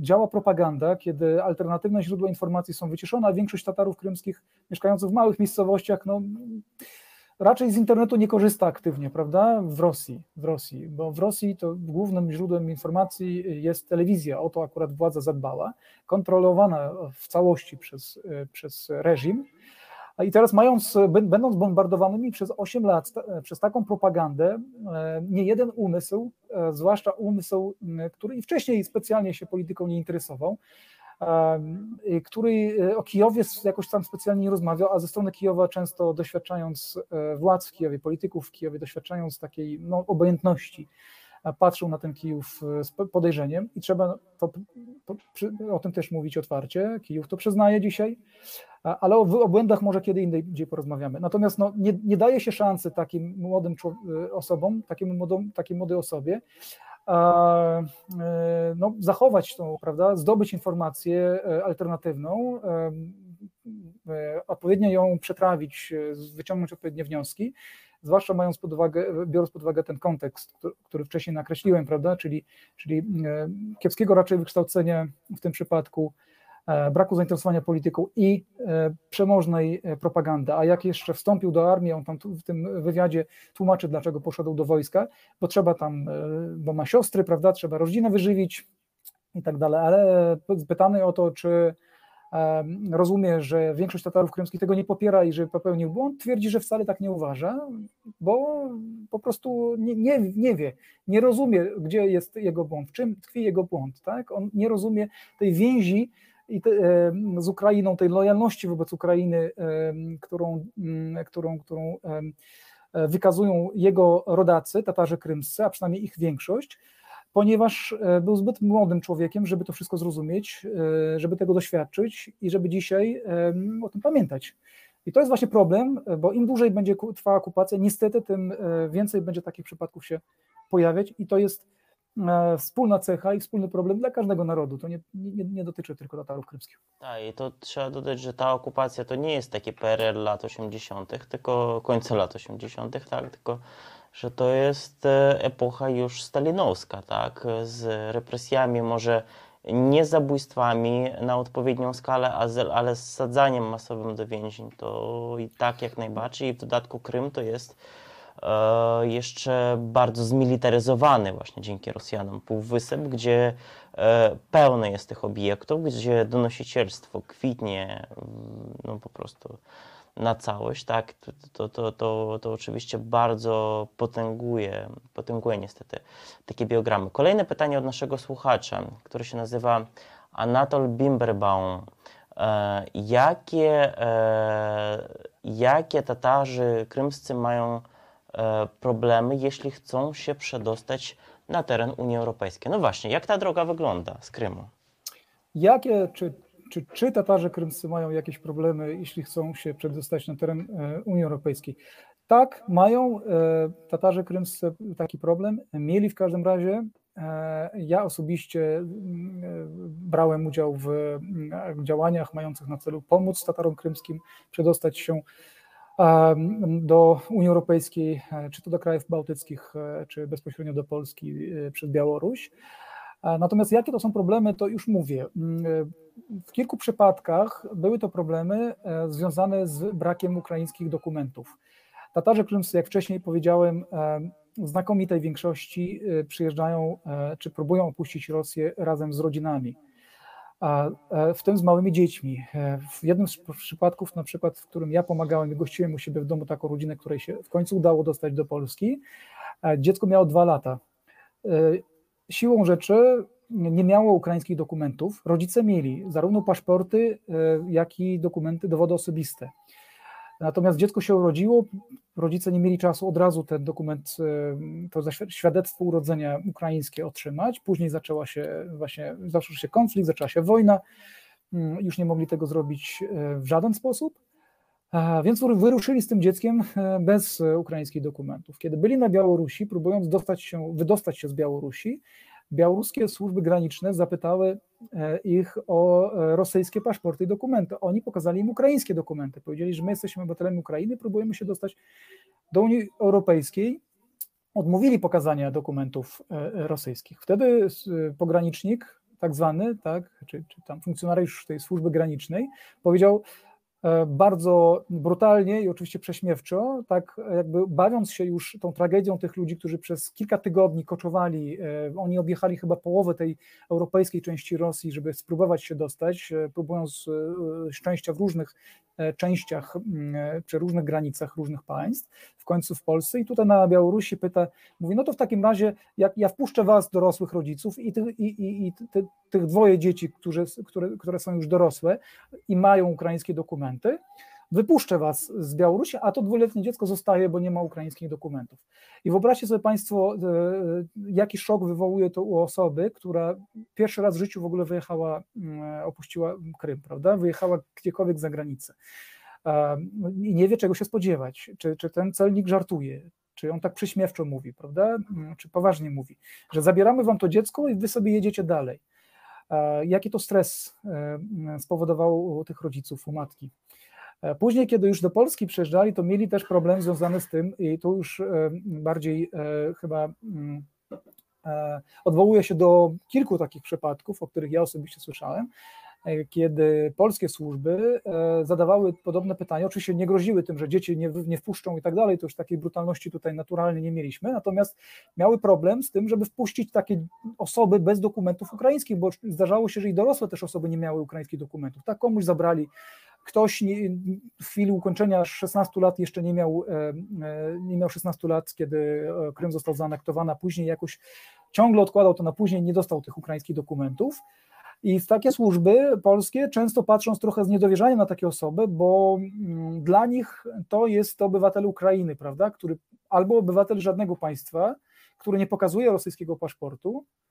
działa propaganda, kiedy alternatywne źródła informacji są wyciszone, a większość Tatarów krymskich mieszkających w małych miejscowościach, no, raczej z internetu nie korzysta aktywnie, prawda? W Rosji, w Rosji, bo w Rosji to głównym źródłem informacji jest telewizja, o to akurat władza zadbała, kontrolowana w całości przez, e, przez reżim. I teraz mając, będąc bombardowanymi przez 8 lat przez taką propagandę, e, nie jeden umysł, e, zwłaszcza umysł, który i wcześniej specjalnie się polityką nie interesował, który e, o Kijowie jakoś tam specjalnie nie rozmawiał, a ze strony Kijowa często doświadczając władz w Kijowie, polityków w Kijowie, doświadczając takiej no, obojętności, patrzą na ten Kijów z podejrzeniem i trzeba to, o tym też mówić otwarcie. Kijów to przyznaje dzisiaj, ale o, o błędach może kiedy indziej porozmawiamy. Natomiast no, nie, nie daje się szansy takim młodym osobom, takiemu młodym, takiej młodej osobie, e, no, zachować tą, prawda, zdobyć informację e, alternatywną, e, odpowiednio ją przetrawić, wyciągnąć odpowiednie wnioski, zwłaszcza mając pod uwagę, biorąc pod uwagę ten kontekst, który wcześniej nakreśliłem, prawda, czyli, czyli kiepskiego raczej wykształcenia w tym przypadku, E, braku zainteresowania polityką i e, przemożnej e, propagandy. A jak jeszcze wstąpił do armii, on tam w tym wywiadzie tłumaczy, dlaczego poszedł do wojska, bo trzeba tam, bo ma siostry, prawda, trzeba rodzinę wyżywić i tak dalej, ale pytany o to, czy rozumie, że większość Tatarów krymskich tego nie popiera i że popełnił błąd, twierdzi, że wcale tak nie uważa, bo po prostu nie, nie, nie wie, nie rozumie, gdzie jest jego błąd, w czym tkwi jego błąd. Tak? On nie rozumie tej więzi te, z Ukrainą, tej lojalności wobec Ukrainy, którą, mm, którą, którą e, wykazują jego rodacy, Tatarzy krymscy, a przynajmniej ich większość, ponieważ e, był zbyt młodym człowiekiem, żeby to wszystko zrozumieć, e, żeby tego doświadczyć i żeby dzisiaj o tym pamiętać. I to jest właśnie problem, bo im dłużej będzie trwała okupacja, niestety tym więcej będzie takich przypadków się pojawiać i to jest E, wspólna cecha i wspólny problem dla każdego narodu. To nie, nie, nie dotyczy tylko Tatarów krymskich. Tak, i to trzeba dodać, że ta okupacja to nie jest taki PRL lat 80., tylko końca lat 80., tak, tylko że to jest e, epocha już stalinowska, tak, z represjami może nie zabójstwami na odpowiednią skalę, ale z sadzaniem masowym do więzień, to i tak jak najbardziej. I w dodatku Krym to jest E, jeszcze bardzo zmilitaryzowany właśnie dzięki Rosjanom półwysep, gdzie e, pełne jest tych obiektów, gdzie donosicielstwo kwitnie no po prostu na całość, tak, to, to, to, to oczywiście bardzo potęguje, potęguje niestety takie biogramy. Kolejne pytanie od naszego słuchacza, który się nazywa Anatol Bimberbaum. E, jakie, jakie Tatarzy krymscy mają E, problemy, jeśli chcą się przedostać na teren Unii Europejskiej. No właśnie, jak ta droga wygląda z Krymu? Jakie, czy, czy, czy Tatarzy krymscy mają jakieś problemy, jeśli chcą się przedostać na teren e, Unii Europejskiej? Tak, mają e, Tatarzy krymscy taki problem. Mieli w każdym razie. Ja osobiście brałem udział w działaniach mających na celu pomóc Tatarom krymskim przedostać się do Unii Europejskiej, e, czy to do krajów bałtyckich, e, czy bezpośrednio do Polski e, przez Białoruś. Natomiast jakie to są problemy, to już mówię. Mm, w kilku przypadkach były to problemy związane z brakiem ukraińskich dokumentów. Tatarzy krymscy, jak wcześniej powiedziałem, w znakomitej większości przyjeżdżają czy próbują opuścić Rosję razem z rodzinami w tym z małymi dziećmi. W jednym z przypadków, na przykład, w którym ja pomagałem i gościłem u siebie w domu taką rodzinę, której się w końcu udało dostać do Polski, dziecko miało dwa lata. Siłą rzeczy nie miało ukraińskich dokumentów. Rodzice mieli zarówno paszporty, jak i dokumenty, dowody osobiste. Natomiast dziecko się urodziło, rodzice nie mieli czasu od razu ten dokument, e, to świadectwo urodzenia ukraińskie otrzymać. Później zaczęła się właśnie, zaczął się konflikt, zaczęła się wojna. Mm, już nie mogli tego zrobić e, w żaden sposób. Więc wyruszyli z tym dzieckiem e, bez ukraińskich dokumentów. Kiedy byli na Białorusi, próbując dostać się, wydostać się z Białorusi, białoruskie służby graniczne zapytały e, ich o e, rosyjskie paszporty i dokumenty. Oni pokazali im ukraińskie dokumenty. Powiedzieli, że my jesteśmy obywatelami Ukrainy, próbujemy się dostać do Unii Europejskiej. Odmówili pokazania dokumentów e, rosyjskich. Wtedy pogranicznik, tak zwany, tak, czy, czy tam funkcjonariusz tej służby granicznej, powiedział: E, bardzo brutalnie i oczywiście prześmiewczo, tak jakby bawiąc się już tą tragedią tych ludzi, którzy przez kilka tygodni koczowali, e, oni objechali chyba połowę tej europejskiej części Rosji, żeby spróbować się dostać, e, próbując szczęścia w różnych częściach, przy różnych granicach różnych państw, w końcu w Polsce. I tutaj na Białorusi pyta, mówi, no to w takim razie jak ja wpuszczę was, dorosłych rodziców i, ty, i, i, i ty, tych dwoje dzieci, którzy, które, które są już dorosłe i mają ukraińskie dokumenty, wypuszczę was z Białorusi, a to dwuletnie dziecko zostaje, bo nie ma ukraińskich dokumentów. I wyobraźcie sobie Państwo, e, jaki szok wywołuje to u osoby, która pierwszy raz w życiu w ogóle wyjechała, mm, opuściła Krym, prawda? Wyjechała gdziekolwiek za granicę. I nie wie, czego się spodziewać. Czy, czy ten celnik żartuje, czy on tak przyśmiewczo mówi, prawda? Mm, czy poważnie mówi, że zabieramy wam to dziecko i wy sobie jedziecie dalej. Jaki to stres e, spowodował u tych rodziców, u matki. E, później, kiedy już do Polski przyjeżdżali, to mieli też problem związany z tym, i tu już e, bardziej chyba mm, odwołuję się do kilku takich przypadków, o których ja osobiście słyszałem, E, kiedy polskie służby e, zadawały podobne pytania. Oczywiście nie groziły tym, że dzieci nie, nie wpuszczą i tak dalej, to już takiej brutalności tutaj naturalnie nie mieliśmy, natomiast miały problem z tym, żeby wpuścić takie osoby bez dokumentów ukraińskich, bo zdarzało się, że i dorosłe też osoby nie miały ukraińskich dokumentów. Tak komuś zabrali ktoś nie, w chwili ukończenia 16 lat jeszcze nie miał, e, nie miał 16 lat, kiedy Krym został zaanektowany, a później jakoś ciągle odkładał to na później, nie dostał tych ukraińskich dokumentów. I takie służby polskie często patrzą trochę z niedowierzaniem na takie osoby, bo mm, dla nich to jest obywatel Ukrainy, prawda, który albo obywatel żadnego państwa, który nie pokazuje rosyjskiego paszportu, E,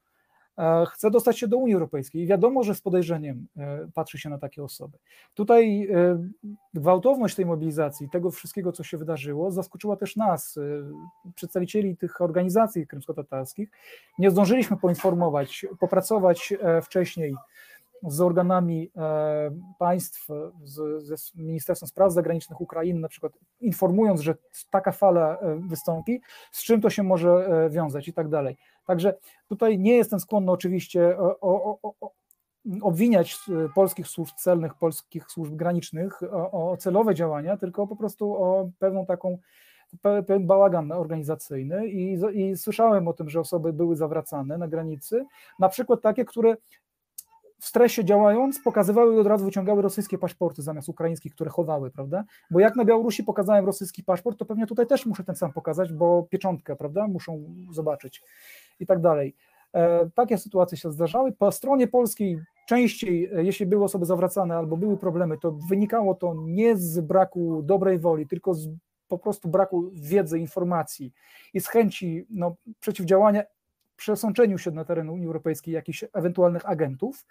chce dostać się do Unii Europejskiej i wiadomo, że z podejrzeniem e, patrzy się na takie osoby. Tutaj e, gwałtowność tej mobilizacji, tego wszystkiego, co się wydarzyło, zaskoczyła też nas, przedstawicieli tych organizacji krymsko-tatarskich. Nie zdążyliśmy poinformować, popracować wcześniej z organami państw, z, z Ministerstwem Spraw Zagranicznych Ukrainy, na przykład informując, że taka fala wystąpi, z czym to się może wiązać i tak dalej. Także tutaj nie jestem skłonny oczywiście o, o, o, obwiniać polskich służb celnych, polskich służb granicznych o, celowe działania, tylko po prostu o pewną taką pewien bałagan organizacyjny i, i słyszałem o tym, że osoby były zawracane na granicy, na przykład takie, które w stresie działając, pokazywały i od razu wyciągały rosyjskie paszporty zamiast ukraińskich, które chowały, prawda? Bo jak na Białorusi pokazałem rosyjski paszport, to pewnie tutaj też muszę ten sam pokazać, bo pieczątkę, prawda? Muszą zobaczyć i tak dalej. E, takie sytuacje się zdarzały. Po stronie polskiej częściej, e, jeśli były osoby zawracane albo były problemy, to wynikało to nie z braku dobrej woli, tylko z po prostu braku wiedzy, informacji i z chęci no, przeciwdziałania przesączeniu się na teren Unii Europejskiej jakichś ewentualnych agentów.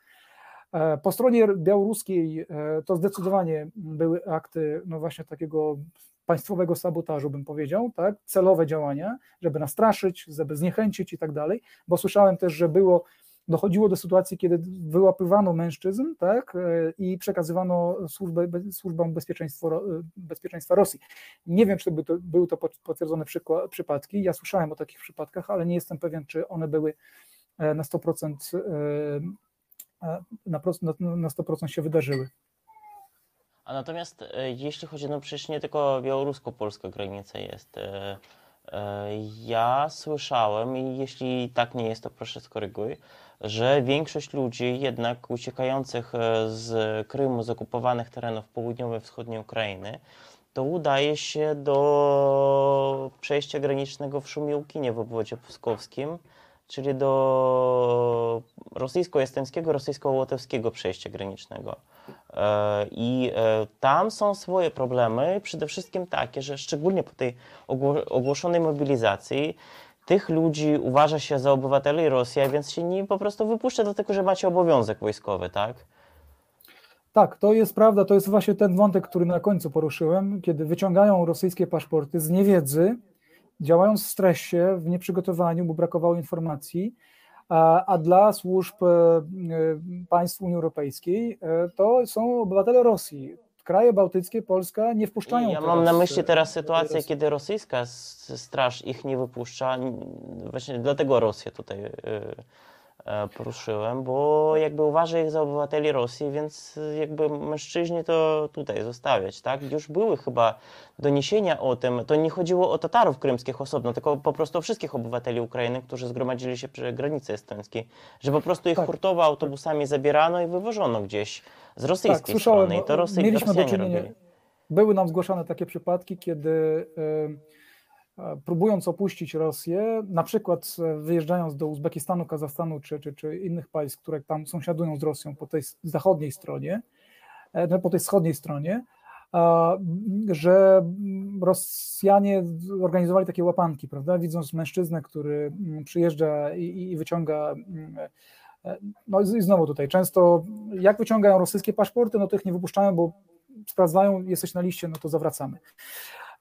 E, po stronie białoruskiej e, to zdecydowanie były akty no właśnie takiego państwowego sabotażu, bym powiedział, tak? celowe działania, żeby nastraszyć, żeby zniechęcić i tak dalej, bo słyszałem też, że było dochodziło do sytuacji, kiedy wyłapywano mężczyzn tak, e, i przekazywano służbę, służbom bezpieczeństwa, bezpieczeństwa Rosji. Nie wiem, czy by to były to potwierdzone przypadki. Ja słyszałem o takich przypadkach, ale nie jestem pewien, czy one były e, na 100%, e, na, na 100% się wydarzyły. A natomiast jeśli chodzi, no przecież nie tylko białorusko-polska granica jest E, ja słyszałem, i jeśli tak nie jest, to proszę skoryguj, że większość ludzi jednak uciekających e, z Krymu, z okupowanych terenów południowej, wschodniej Ukrainy, to udaje się do przejścia granicznego w Szumiłkinie w obwodzie pskowskim, czyli do rosyjsko-estońskiego, rosyjsko-łotewskiego przejścia granicznego. E, I e, tam są swoje problemy, przede wszystkim takie, że szczególnie po tej ogłoszonej mobilizacji tych ludzi uważa się za obywateli Rosji, więc się nie po prostu wypuszcza do tego, że macie obowiązek wojskowy, tak? Tak, to jest prawda, to jest właśnie ten wątek, który na końcu poruszyłem, kiedy wyciągają rosyjskie paszporty z niewiedzy, działając w stresie, w nieprzygotowaniu, bo brakowało informacji, a, a dla służb e, e, państw Unii Europejskiej e, to są obywatele Rosji. Kraje bałtyckie, Polska nie wpuszczają. Ja mam na myśli teraz sytuację, kiedy rosyjska straż ich nie wypuszcza. Właśnie dlatego Rosja tutaj E, poruszyłem, bo jakby uważa ich za obywateli Rosji, więc jakby mężczyźni to tutaj zostawiać, tak? Już były chyba doniesienia o tym, to nie chodziło o Tatarów krymskich osobno, tylko po prostu o wszystkich obywateli Ukrainy, którzy zgromadzili się przy granicy estońskiej, że po prostu ich tak. hurtowo autobusami zabierano i wywożono gdzieś z rosyjskiej tak, strony i to Rosy, mieliśmy do czynienia, robili. Były nam zgłaszane takie przypadki, kiedy... Yy próbując opuścić Rosję, na przykład e, wyjeżdżając do Uzbekistanu, Kazachstanu czy, czy, czy innych państw, które tam sąsiadują z Rosją po tej zachodniej stronie, e, no, po tej wschodniej stronie, że Rosjanie organizowali takie łapanki, prawda? Widząc mężczyznę, który mm, przyjeżdża i, i wyciąga. Mm, e, no i znowu tutaj, często jak wyciągają rosyjskie paszporty, no to ich nie wypuszczają, bo sprawdzają, jesteś na liście, no to zawracamy.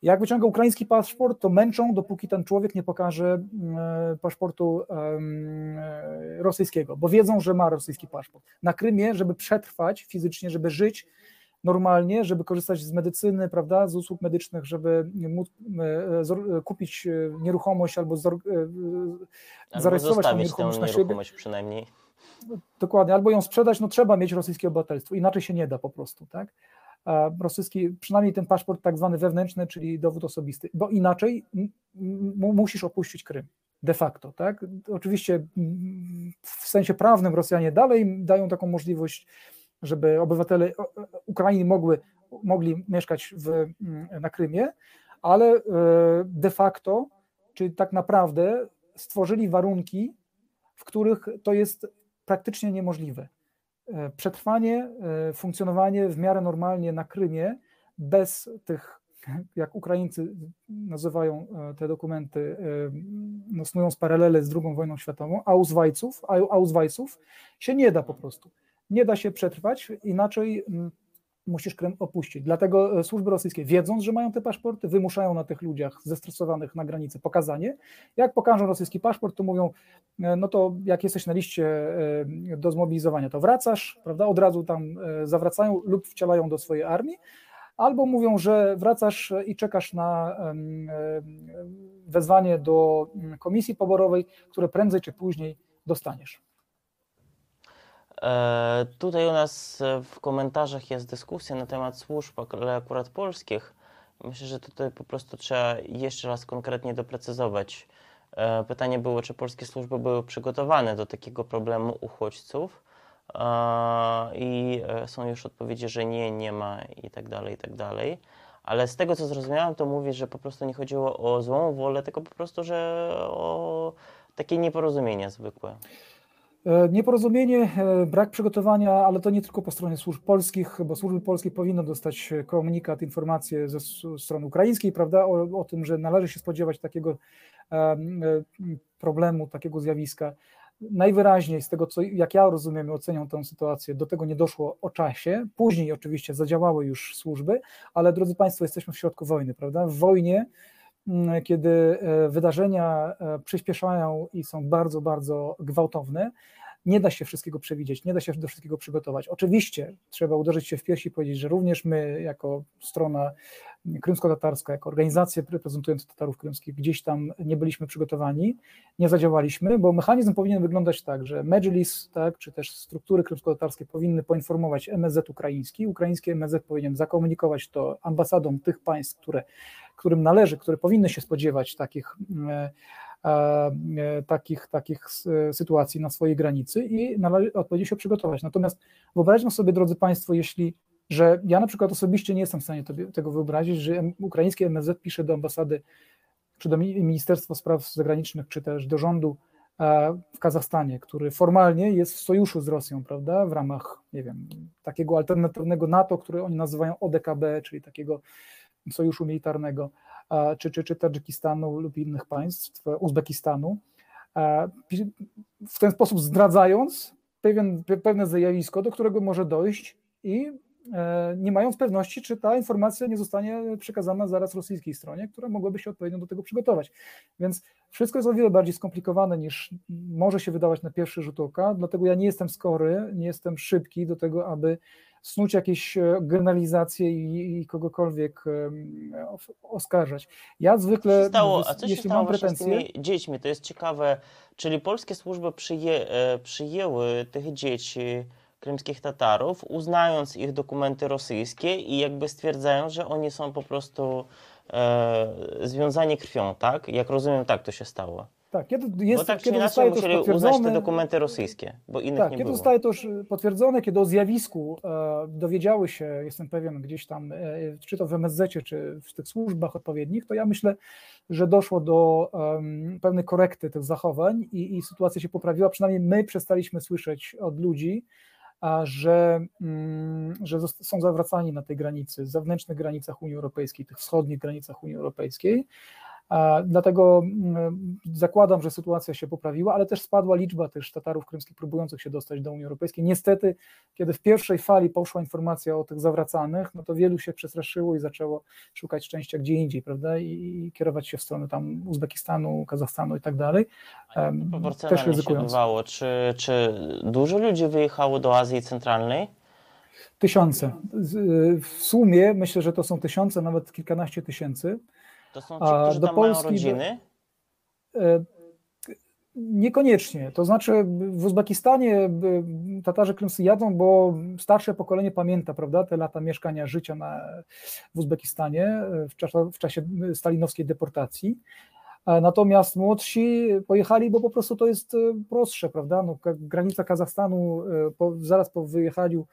Jak wyciąga ukraiński paszport, to męczą, dopóki ten człowiek nie pokaże e, paszportu e, rosyjskiego, bo wiedzą, że ma rosyjski paszport. Na Krymie, żeby przetrwać fizycznie, żeby żyć normalnie, żeby korzystać z medycyny, prawda, z usług medycznych, żeby móc kupić nieruchomość albo zarejestrować tę nieruchomość na siebie. przynajmniej. Dokładnie, albo ją sprzedać, no trzeba mieć rosyjskie obywatelstwo, inaczej się nie da po prostu, tak? rosyjski, przynajmniej ten paszport tak zwany wewnętrzny, czyli dowód osobisty, bo inaczej musisz opuścić Krym. De facto, tak? Oczywiście w sensie prawnym Rosjanie dalej dają taką możliwość, żeby obywatele Ukrainy mogły, mogli mieszkać w, na Krymie, ale e, de facto, czy tak naprawdę stworzyli warunki, w których to jest praktycznie niemożliwe. E, przetrwanie, e, funkcjonowanie w miarę normalnie na Krymie bez tych, jak Ukraińcy nazywają e, te dokumenty, no, snując paralele z II wojną światową, Ausweisów, Ausweisów się nie da po prostu. Nie da się przetrwać, inaczej musisz Krym opuścić. Dlatego e, służby rosyjskie, wiedząc, że mają te paszporty, wymuszają na tych ludziach zestresowanych na granicy pokazanie. Jak pokażą rosyjski paszport, to mówią, e, no to jak jesteś na liście e, do zmobilizowania, to wracasz, prawda, od razu tam zawracają lub wcielają do swojej armii, albo mówią, że wracasz i czekasz na wezwanie do komisji poborowej, które prędzej czy później dostaniesz. E, tutaj u nas e, w komentarzach jest dyskusja na temat służb, ale akurat polskich. Myślę, że tutaj po prostu trzeba jeszcze raz konkretnie doprecyzować. E, pytanie było, czy polskie służby były przygotowane do takiego problemu uchodźców. I są już odpowiedzi, że nie, nie ma i tak dalej, i tak dalej. Ale z tego, co zrozumiałem, to mówi, że po prostu nie chodziło o złą wolę, tylko po prostu, że o takie nieporozumienia zwykłe. E, nieporozumienie, e, brak przygotowania, ale to nie tylko po stronie służb polskich, bo służby polskie powinny dostać komunikat, informacje ze strony ukraińskiej, prawda, o, o tym, że należy się spodziewać takiego e, problemu, takiego zjawiska. Najwyraźniej z tego, co jak ja rozumiem i oceniam tę sytuację, do tego nie doszło o czasie. Później oczywiście zadziałały już służby, ale drodzy Państwo, jesteśmy w środku wojny, prawda? W wojnie kiedy e, wydarzenia e, przyspieszają i są bardzo, bardzo gwałtowne, nie da się wszystkiego przewidzieć, nie da się do wszystkiego przygotować. Oczywiście trzeba uderzyć się w piersi i powiedzieć, że również my, jako strona krymsko-tatarska, jako organizacja reprezentująca Tatarów krymskich, gdzieś tam nie byliśmy przygotowani, nie zadziałaliśmy, bo mechanizm powinien wyglądać tak, że Medżlis, tak, czy też struktury krymsko-tatarskie powinny poinformować MSZ ukraiński, ukraiński MSZ powinien zakomunikować to ambasadom tych państw, które którym należy, które powinny się spodziewać takich, takich, takich sytuacji na swojej granicy i należy odpowiednio się przygotować. Natomiast wyobraźmy sobie, drodzy Państwo, jeśli że ja na przykład osobiście nie jestem w stanie tego wyobrazić, że ukraiński MSZ pisze do ambasady, czy do Ministerstwa Spraw Zagranicznych, czy też do rządu e, w Kazachstanie, który formalnie jest w sojuszu z Rosją, prawda, w ramach, nie wiem, takiego alternatywnego NATO, które oni nazywają ODKB, czyli takiego sojuszu militarnego, czy, czy, czy Tadżykistanu lub innych państw, Uzbekistanu, w ten sposób zdradzając pewien, pewne zjawisko, do którego może dojść i E, nie mając pewności, czy ta informacja nie zostanie przekazana zaraz rosyjskiej stronie, która mogłaby się odpowiednio do tego przygotować. Więc wszystko jest o wiele bardziej skomplikowane niż może się wydawać na pierwszy rzut oka, dlatego ja nie jestem skory, nie jestem szybki do tego, aby snuć jakieś e, generalizacje i, i kogokolwiek oskarżać. Ja zwykle, stało, a co jeśli się stało mam pretensje... z tymi dziećmi, to jest ciekawe, czyli polskie służby przyję, e, przyjęły tych dzieci krymskich Tatarów, uznając ich dokumenty rosyjskie i jakby stwierdzają, że oni są po prostu e, związani krwią, tak? Jak rozumiem, tak to się stało. Tak, kiedy jest, bo tak kiedy inaczej musieli uznać te dokumenty rosyjskie, bo innych tak, nie kiedy było. zostaje to już potwierdzone, kiedy o zjawisku e, dowiedziały się, jestem pewien, gdzieś tam, e, czy to w MSZ, czy w tych służbach odpowiednich, to ja myślę, że doszło do pewnej korekty tych zachowań i, i sytuacja się poprawiła. Przynajmniej my przestaliśmy słyszeć od ludzi, że, mm, że są zawracani na tej granicy, zewnętrznych granicach Unii Europejskiej, tych wschodnich granicach Unii Europejskiej, Dlatego mm, zakładam, że sytuacja się poprawiła, ale też spadła liczba też Tatarów krymskich próbujących się dostać do Unii Europejskiej. Niestety, kiedy w pierwszej fali poszła informacja o tych zawracanych, no to wielu się przestraszyło i zaczęło szukać szczęścia gdzie indziej, prawda? I kierować się w stronę tam Uzbekistanu, Kazachstanu i tak dalej. Też ryzykując. Czy, czy dużo ludzi wyjechało do Azji Centralnej? Tysiące. W sumie myślę, że to są tysiące, nawet kilkanaście tysięcy. To są ci, którzy do tam Polski, mają rodziny? E, niekoniecznie. To znaczy w Uzbekistanie e, Tatarzy krymscy jadą, bo starsze pokolenie pamięta, prawda, te lata mieszkania, życia na, w Uzbekistanie e, w, czasie, w czasie stalinowskiej deportacji. Natomiast młodsi pojechali, bo po prostu to jest prostsze, prawda? No, granica Kazachstanu po, zaraz po wyjechaniu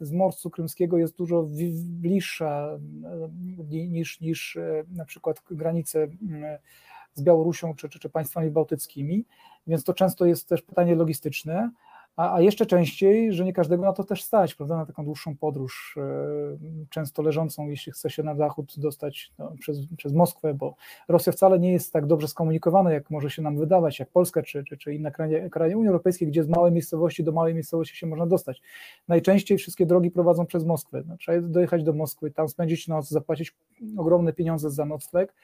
z Morsu Krymskiego jest dużo bliższa e, niż, niż e, na przykład granice z Białorusią czy, czy, czy państwami bałtyckimi, więc to często jest też pytanie logistyczne. A, a jeszcze częściej, że nie każdego na to też stać, prawda, na taką dłuższą podróż, e, często leżącą, jeśli chce się na zachód dostać no, przez, przez Moskwę, bo Rosja wcale nie jest tak dobrze skomunikowana, jak może się nam wydawać, jak Polska czy, czy, czy inne kraje, kraje Unii Europejskiej, gdzie z małej miejscowości do małej miejscowości się można dostać. Najczęściej wszystkie drogi prowadzą przez Moskwę. No, trzeba dojechać do Moskwy, tam spędzić noc, zapłacić ogromne pieniądze za nocleg,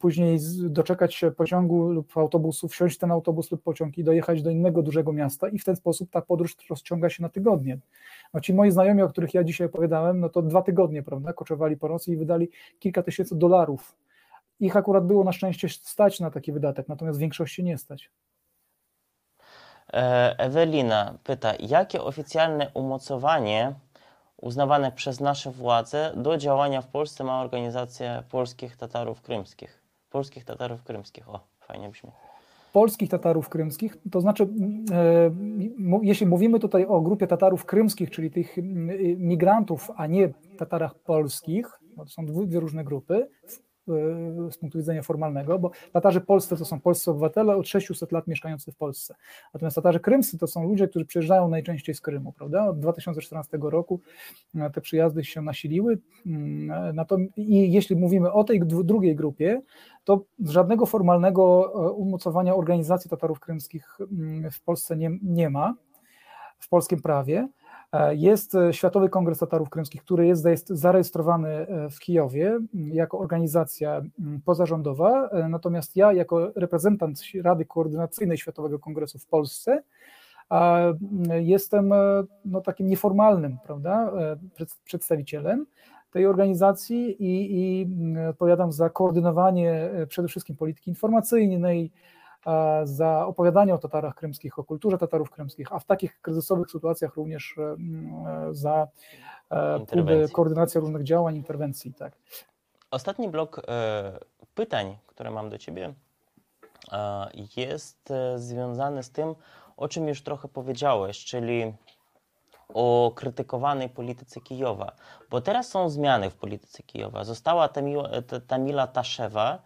później doczekać się pociągu lub autobusu, wsiąść ten autobus lub pociąg i dojechać do innego dużego miasta i w ten sposób ta podróż rozciąga się na tygodnie. No ci moi znajomi, o których ja dzisiaj opowiadałem, no to dwa tygodnie, prawda, koczowali po Rosji i wydali kilka tysięcy dolarów. Ich akurat było na szczęście stać na taki wydatek, natomiast większości nie stać. E, Ewelina pyta, jakie oficjalne umocowanie uznawane przez nasze władze do działania w Polsce ma organizacja polskich Tatarów Krymskich? Polskich Tatarów Krymskich, o, fajnie brzmi polskich Tatarów krymskich, to znaczy, e, jeśli mówimy tutaj o grupie Tatarów krymskich, czyli tych migrantów, a nie Tatarach polskich, to są dwie różne grupy, E, z punktu widzenia formalnego, bo Tatarzy polscy to są polscy obywatele od 600 lat mieszkający w Polsce. Natomiast Tatarzy krymscy to są ludzie, którzy przyjeżdżają najczęściej z Krymu, prawda? Od 2014 roku e, te przyjazdy się nasiliły. I jeśli mówimy o tej drugiej grupie, to żadnego formalnego e, umocowania organizacji Tatarów krymskich w Polsce nie, nie ma w polskim prawie. E, jest e, Światowy Kongres Tatarów Krymskich, który jest zarejestrowany e, w Kijowie jako organizacja pozarządowa, natomiast ja jako reprezentant Rady Koordynacyjnej Światowego Kongresu w Polsce jestem no, takim nieformalnym prawda, przedstawicielem tej organizacji i, i odpowiadam za koordynowanie przede wszystkim polityki informacyjnej, za opowiadanie o Tatarach krymskich, o kulturze Tatarów krymskich, a w takich kryzysowych sytuacjach również e, za e, koordynację różnych działań, interwencji. Tak. Ostatni blok e, pytań, które mam do Ciebie, e, jest e, związany z tym, o czym już trochę powiedziałeś, czyli o krytykowanej polityce Kijowa. Bo teraz są zmiany w polityce Kijowa. Została Tamila, Tamila Taszewa,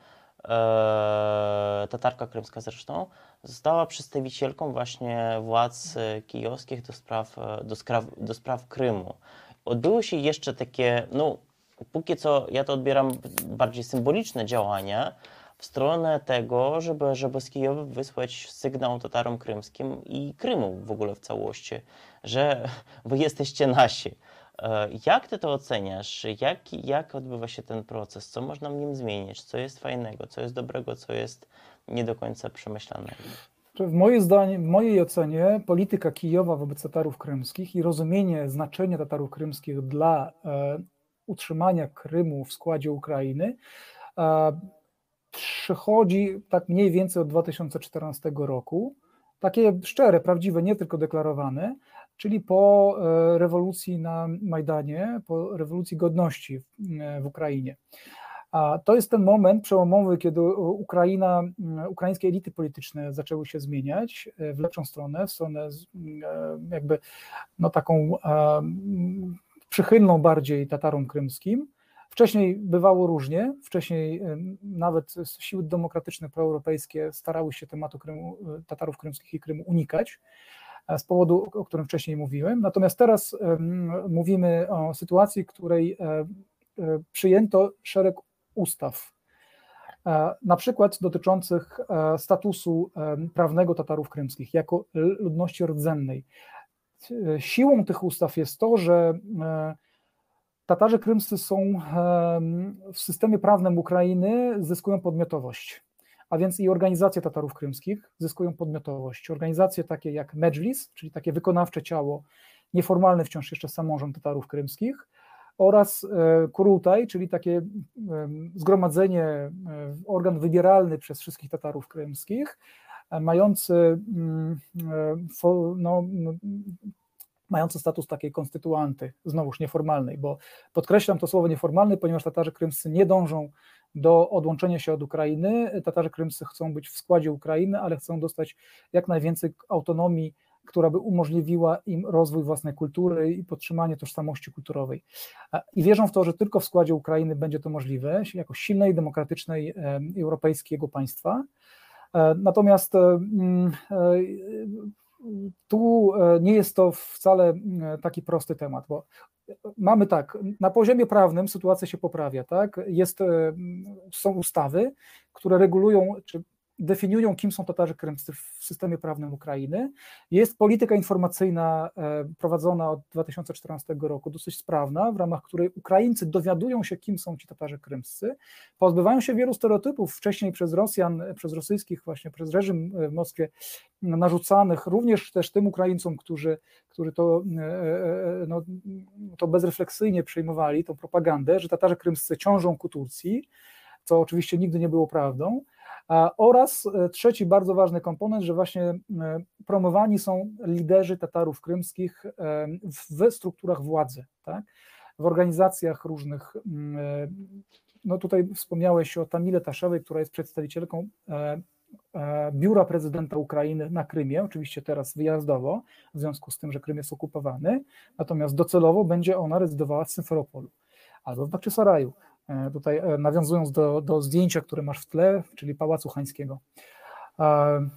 tatarka krymska zresztą, została przedstawicielką właśnie władz kijowskich do spraw, do spraw, do spraw Krymu. Odbyły się jeszcze takie, no póki co ja to odbieram bardziej symboliczne działania w stronę tego, żeby, żeby z Kijowa wysłać sygnał Tatarom krymskim i Krymu w ogóle w całości, że wy jesteście nasi. E, jak ty to oceniasz? Jak, jak odbywa się ten proces? Co można w nim zmienić? Co jest fajnego? Co jest dobrego? Co jest nie do końca przemyślanego? W mojej, zdanie, w mojej ocenie polityka Kijowa wobec Tatarów krymskich i rozumienie znaczenia Tatarów krymskich dla e, utrzymania Krymu w składzie Ukrainy przychodzi tak mniej więcej od 2014 roku. Takie szczere, prawdziwe, nie tylko deklarowane, czyli po e, rewolucji na Majdanie, po rewolucji godności w Ukrainie. A to jest ten moment przełomowy, kiedy Ukraina, ukraińskie elity polityczne zaczęły się zmieniać e, w lepszą stronę, w stronę e, jakby no taką przychylną bardziej Tatarom krymskim. Wcześniej bywało różnie, wcześniej nawet siły demokratyczne proeuropejskie starały się tematu Krymu, e, Tatarów krymskich i Krymu unikać e, z powodu, o którym wcześniej mówiłem. Natomiast teraz mówimy o sytuacji, w której e, przyjęto szereg ustaw, na przykład dotyczących statusu prawnego Tatarów krymskich jako ludności rdzennej. Siłą tych ustaw jest to, że e, Tatarzy krymscy są e, w systemie prawnym Ukrainy zyskują podmiotowość, a więc i organizacje Tatarów krymskich zyskują podmiotowość. Organizacje takie jak Medżlis, czyli takie wykonawcze ciało, nieformalny wciąż jeszcze samorząd Tatarów krymskich oraz e, Kurultaj, czyli takie zgromadzenie, organ wybieralny przez wszystkich Tatarów krymskich, mający, mm, e, no, mający status takiej konstytuanty, znowuż nieformalnej, bo podkreślam to słowo nieformalny, ponieważ Tatarzy krymscy nie dążą do odłączenia się od Ukrainy. Tatarzy krymscy chcą być w składzie Ukrainy, ale chcą dostać jak najwięcej autonomii, która by umożliwiła im rozwój własnej kultury i podtrzymanie tożsamości kulturowej. I wierzą w to, że tylko w składzie Ukrainy będzie to możliwe, jako silnej, demokratycznej, europejskiego państwa. E, natomiast e, mm, e, tu nie jest to wcale taki prosty temat, bo mamy tak, na poziomie prawnym sytuacja się poprawia, tak? Jest, są ustawy, które regulują, czy definiują, kim są Tatarzy krymscy w systemie prawnym Ukrainy. Jest polityka informacyjna e, prowadzona od 2014 roku, dosyć sprawna, w ramach której Ukraińcy dowiadują się, kim są ci Tatarzy krymscy, pozbywają się wielu stereotypów wcześniej przez Rosjan, przez rosyjskich, właśnie przez reżim w Moskwie narzucanych, również też tym Ukraińcom, którzy, którzy to, e, e, no, to bezrefleksyjnie przyjmowali, tą propagandę, że Tatarzy krymscy ciążą ku Turcji, co oczywiście nigdy nie było prawdą. Oraz e, trzeci bardzo ważny komponent, że właśnie e, promowani są liderzy Tatarów krymskich e, w strukturach władzy, tak? w organizacjach różnych. No tutaj wspomniałeś o Tamile Taszewej, która jest przedstawicielką biura prezydenta Ukrainy na Krymie, oczywiście teraz wyjazdowo, w związku z tym, że Krym jest okupowany, natomiast docelowo będzie ona rezydowała w Symferopolu albo w Bakczysaraju. E, tutaj e, nawiązując do, do zdjęcia, które masz w tle, czyli Pałacu Hańskiego. E,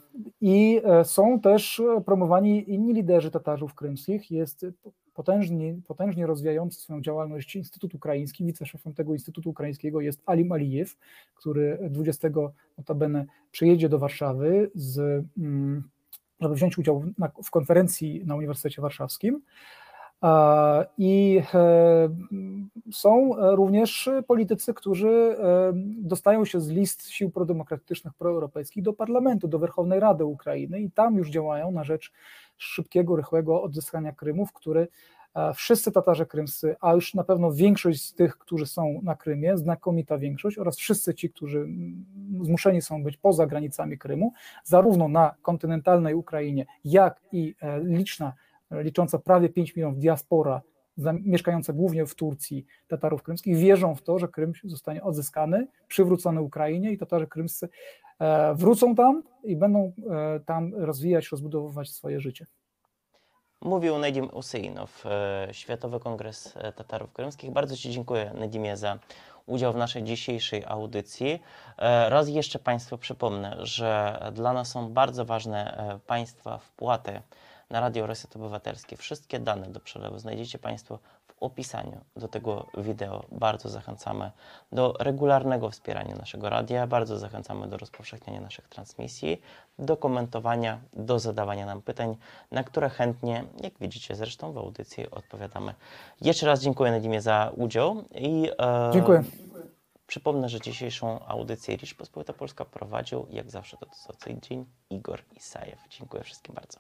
I są też promowani inni liderzy Tatarzów krymskich. Jest potężnie, potężnie rozwijający swoją działalność Instytut Ukraiński. Wiceszefem tego Instytutu Ukraińskiego jest Alim Alijew, który 20 notabene przyjedzie do Warszawy, z, mm, żeby wziąć udział w konferencji na Uniwersytecie Warszawskim. I e, są również politycy, którzy e, dostają się z list sił prodemokratycznych, proeuropejskich do parlamentu, do Werchownej Rady Ukrainy i tam już działają na rzecz szybkiego, rychłego odzyskania Krymu, w który e, wszyscy Tatarze krymscy, a już na pewno większość z tych, którzy są na Krymie, znakomita większość oraz wszyscy ci, którzy zmuszeni są być poza granicami Krymu, zarówno na kontynentalnej Ukrainie, jak i liczna licząca prawie 5 milionów diaspora mieszkające głównie w Turcji Tatarów krymskich wierzą w to, że Krym zostanie odzyskany, przywrócony Ukrainie i Tatarzy krymscy wrócą tam i będą tam rozwijać, rozbudowywać swoje życie. Mówił Nedim Usyinow, Światowy Kongres Tatarów Krymskich. Bardzo Ci dziękuję, Nedimie, za udział w naszej dzisiejszej audycji. Raz jeszcze Państwu przypomnę, że dla nas są bardzo ważne Państwa wpłaty na Radio Reset Obywatelski. Wszystkie dane do przelewu znajdziecie Państwo w opisaniu do tego wideo. Bardzo zachęcamy do regularnego wspierania naszego radia, bardzo zachęcamy do rozpowszechniania naszych transmisji, do komentowania, do zadawania nam pytań, na które chętnie, jak widzicie zresztą w audycji, odpowiadamy. Jeszcze raz dziękuję Nadimie za udział i e, dziękuję. Przypomnę, że dzisiejszą audycję Ricz Pospolita Polska prowadził, jak zawsze to co tydzień, Igor Isajew. Dziękuję wszystkim bardzo.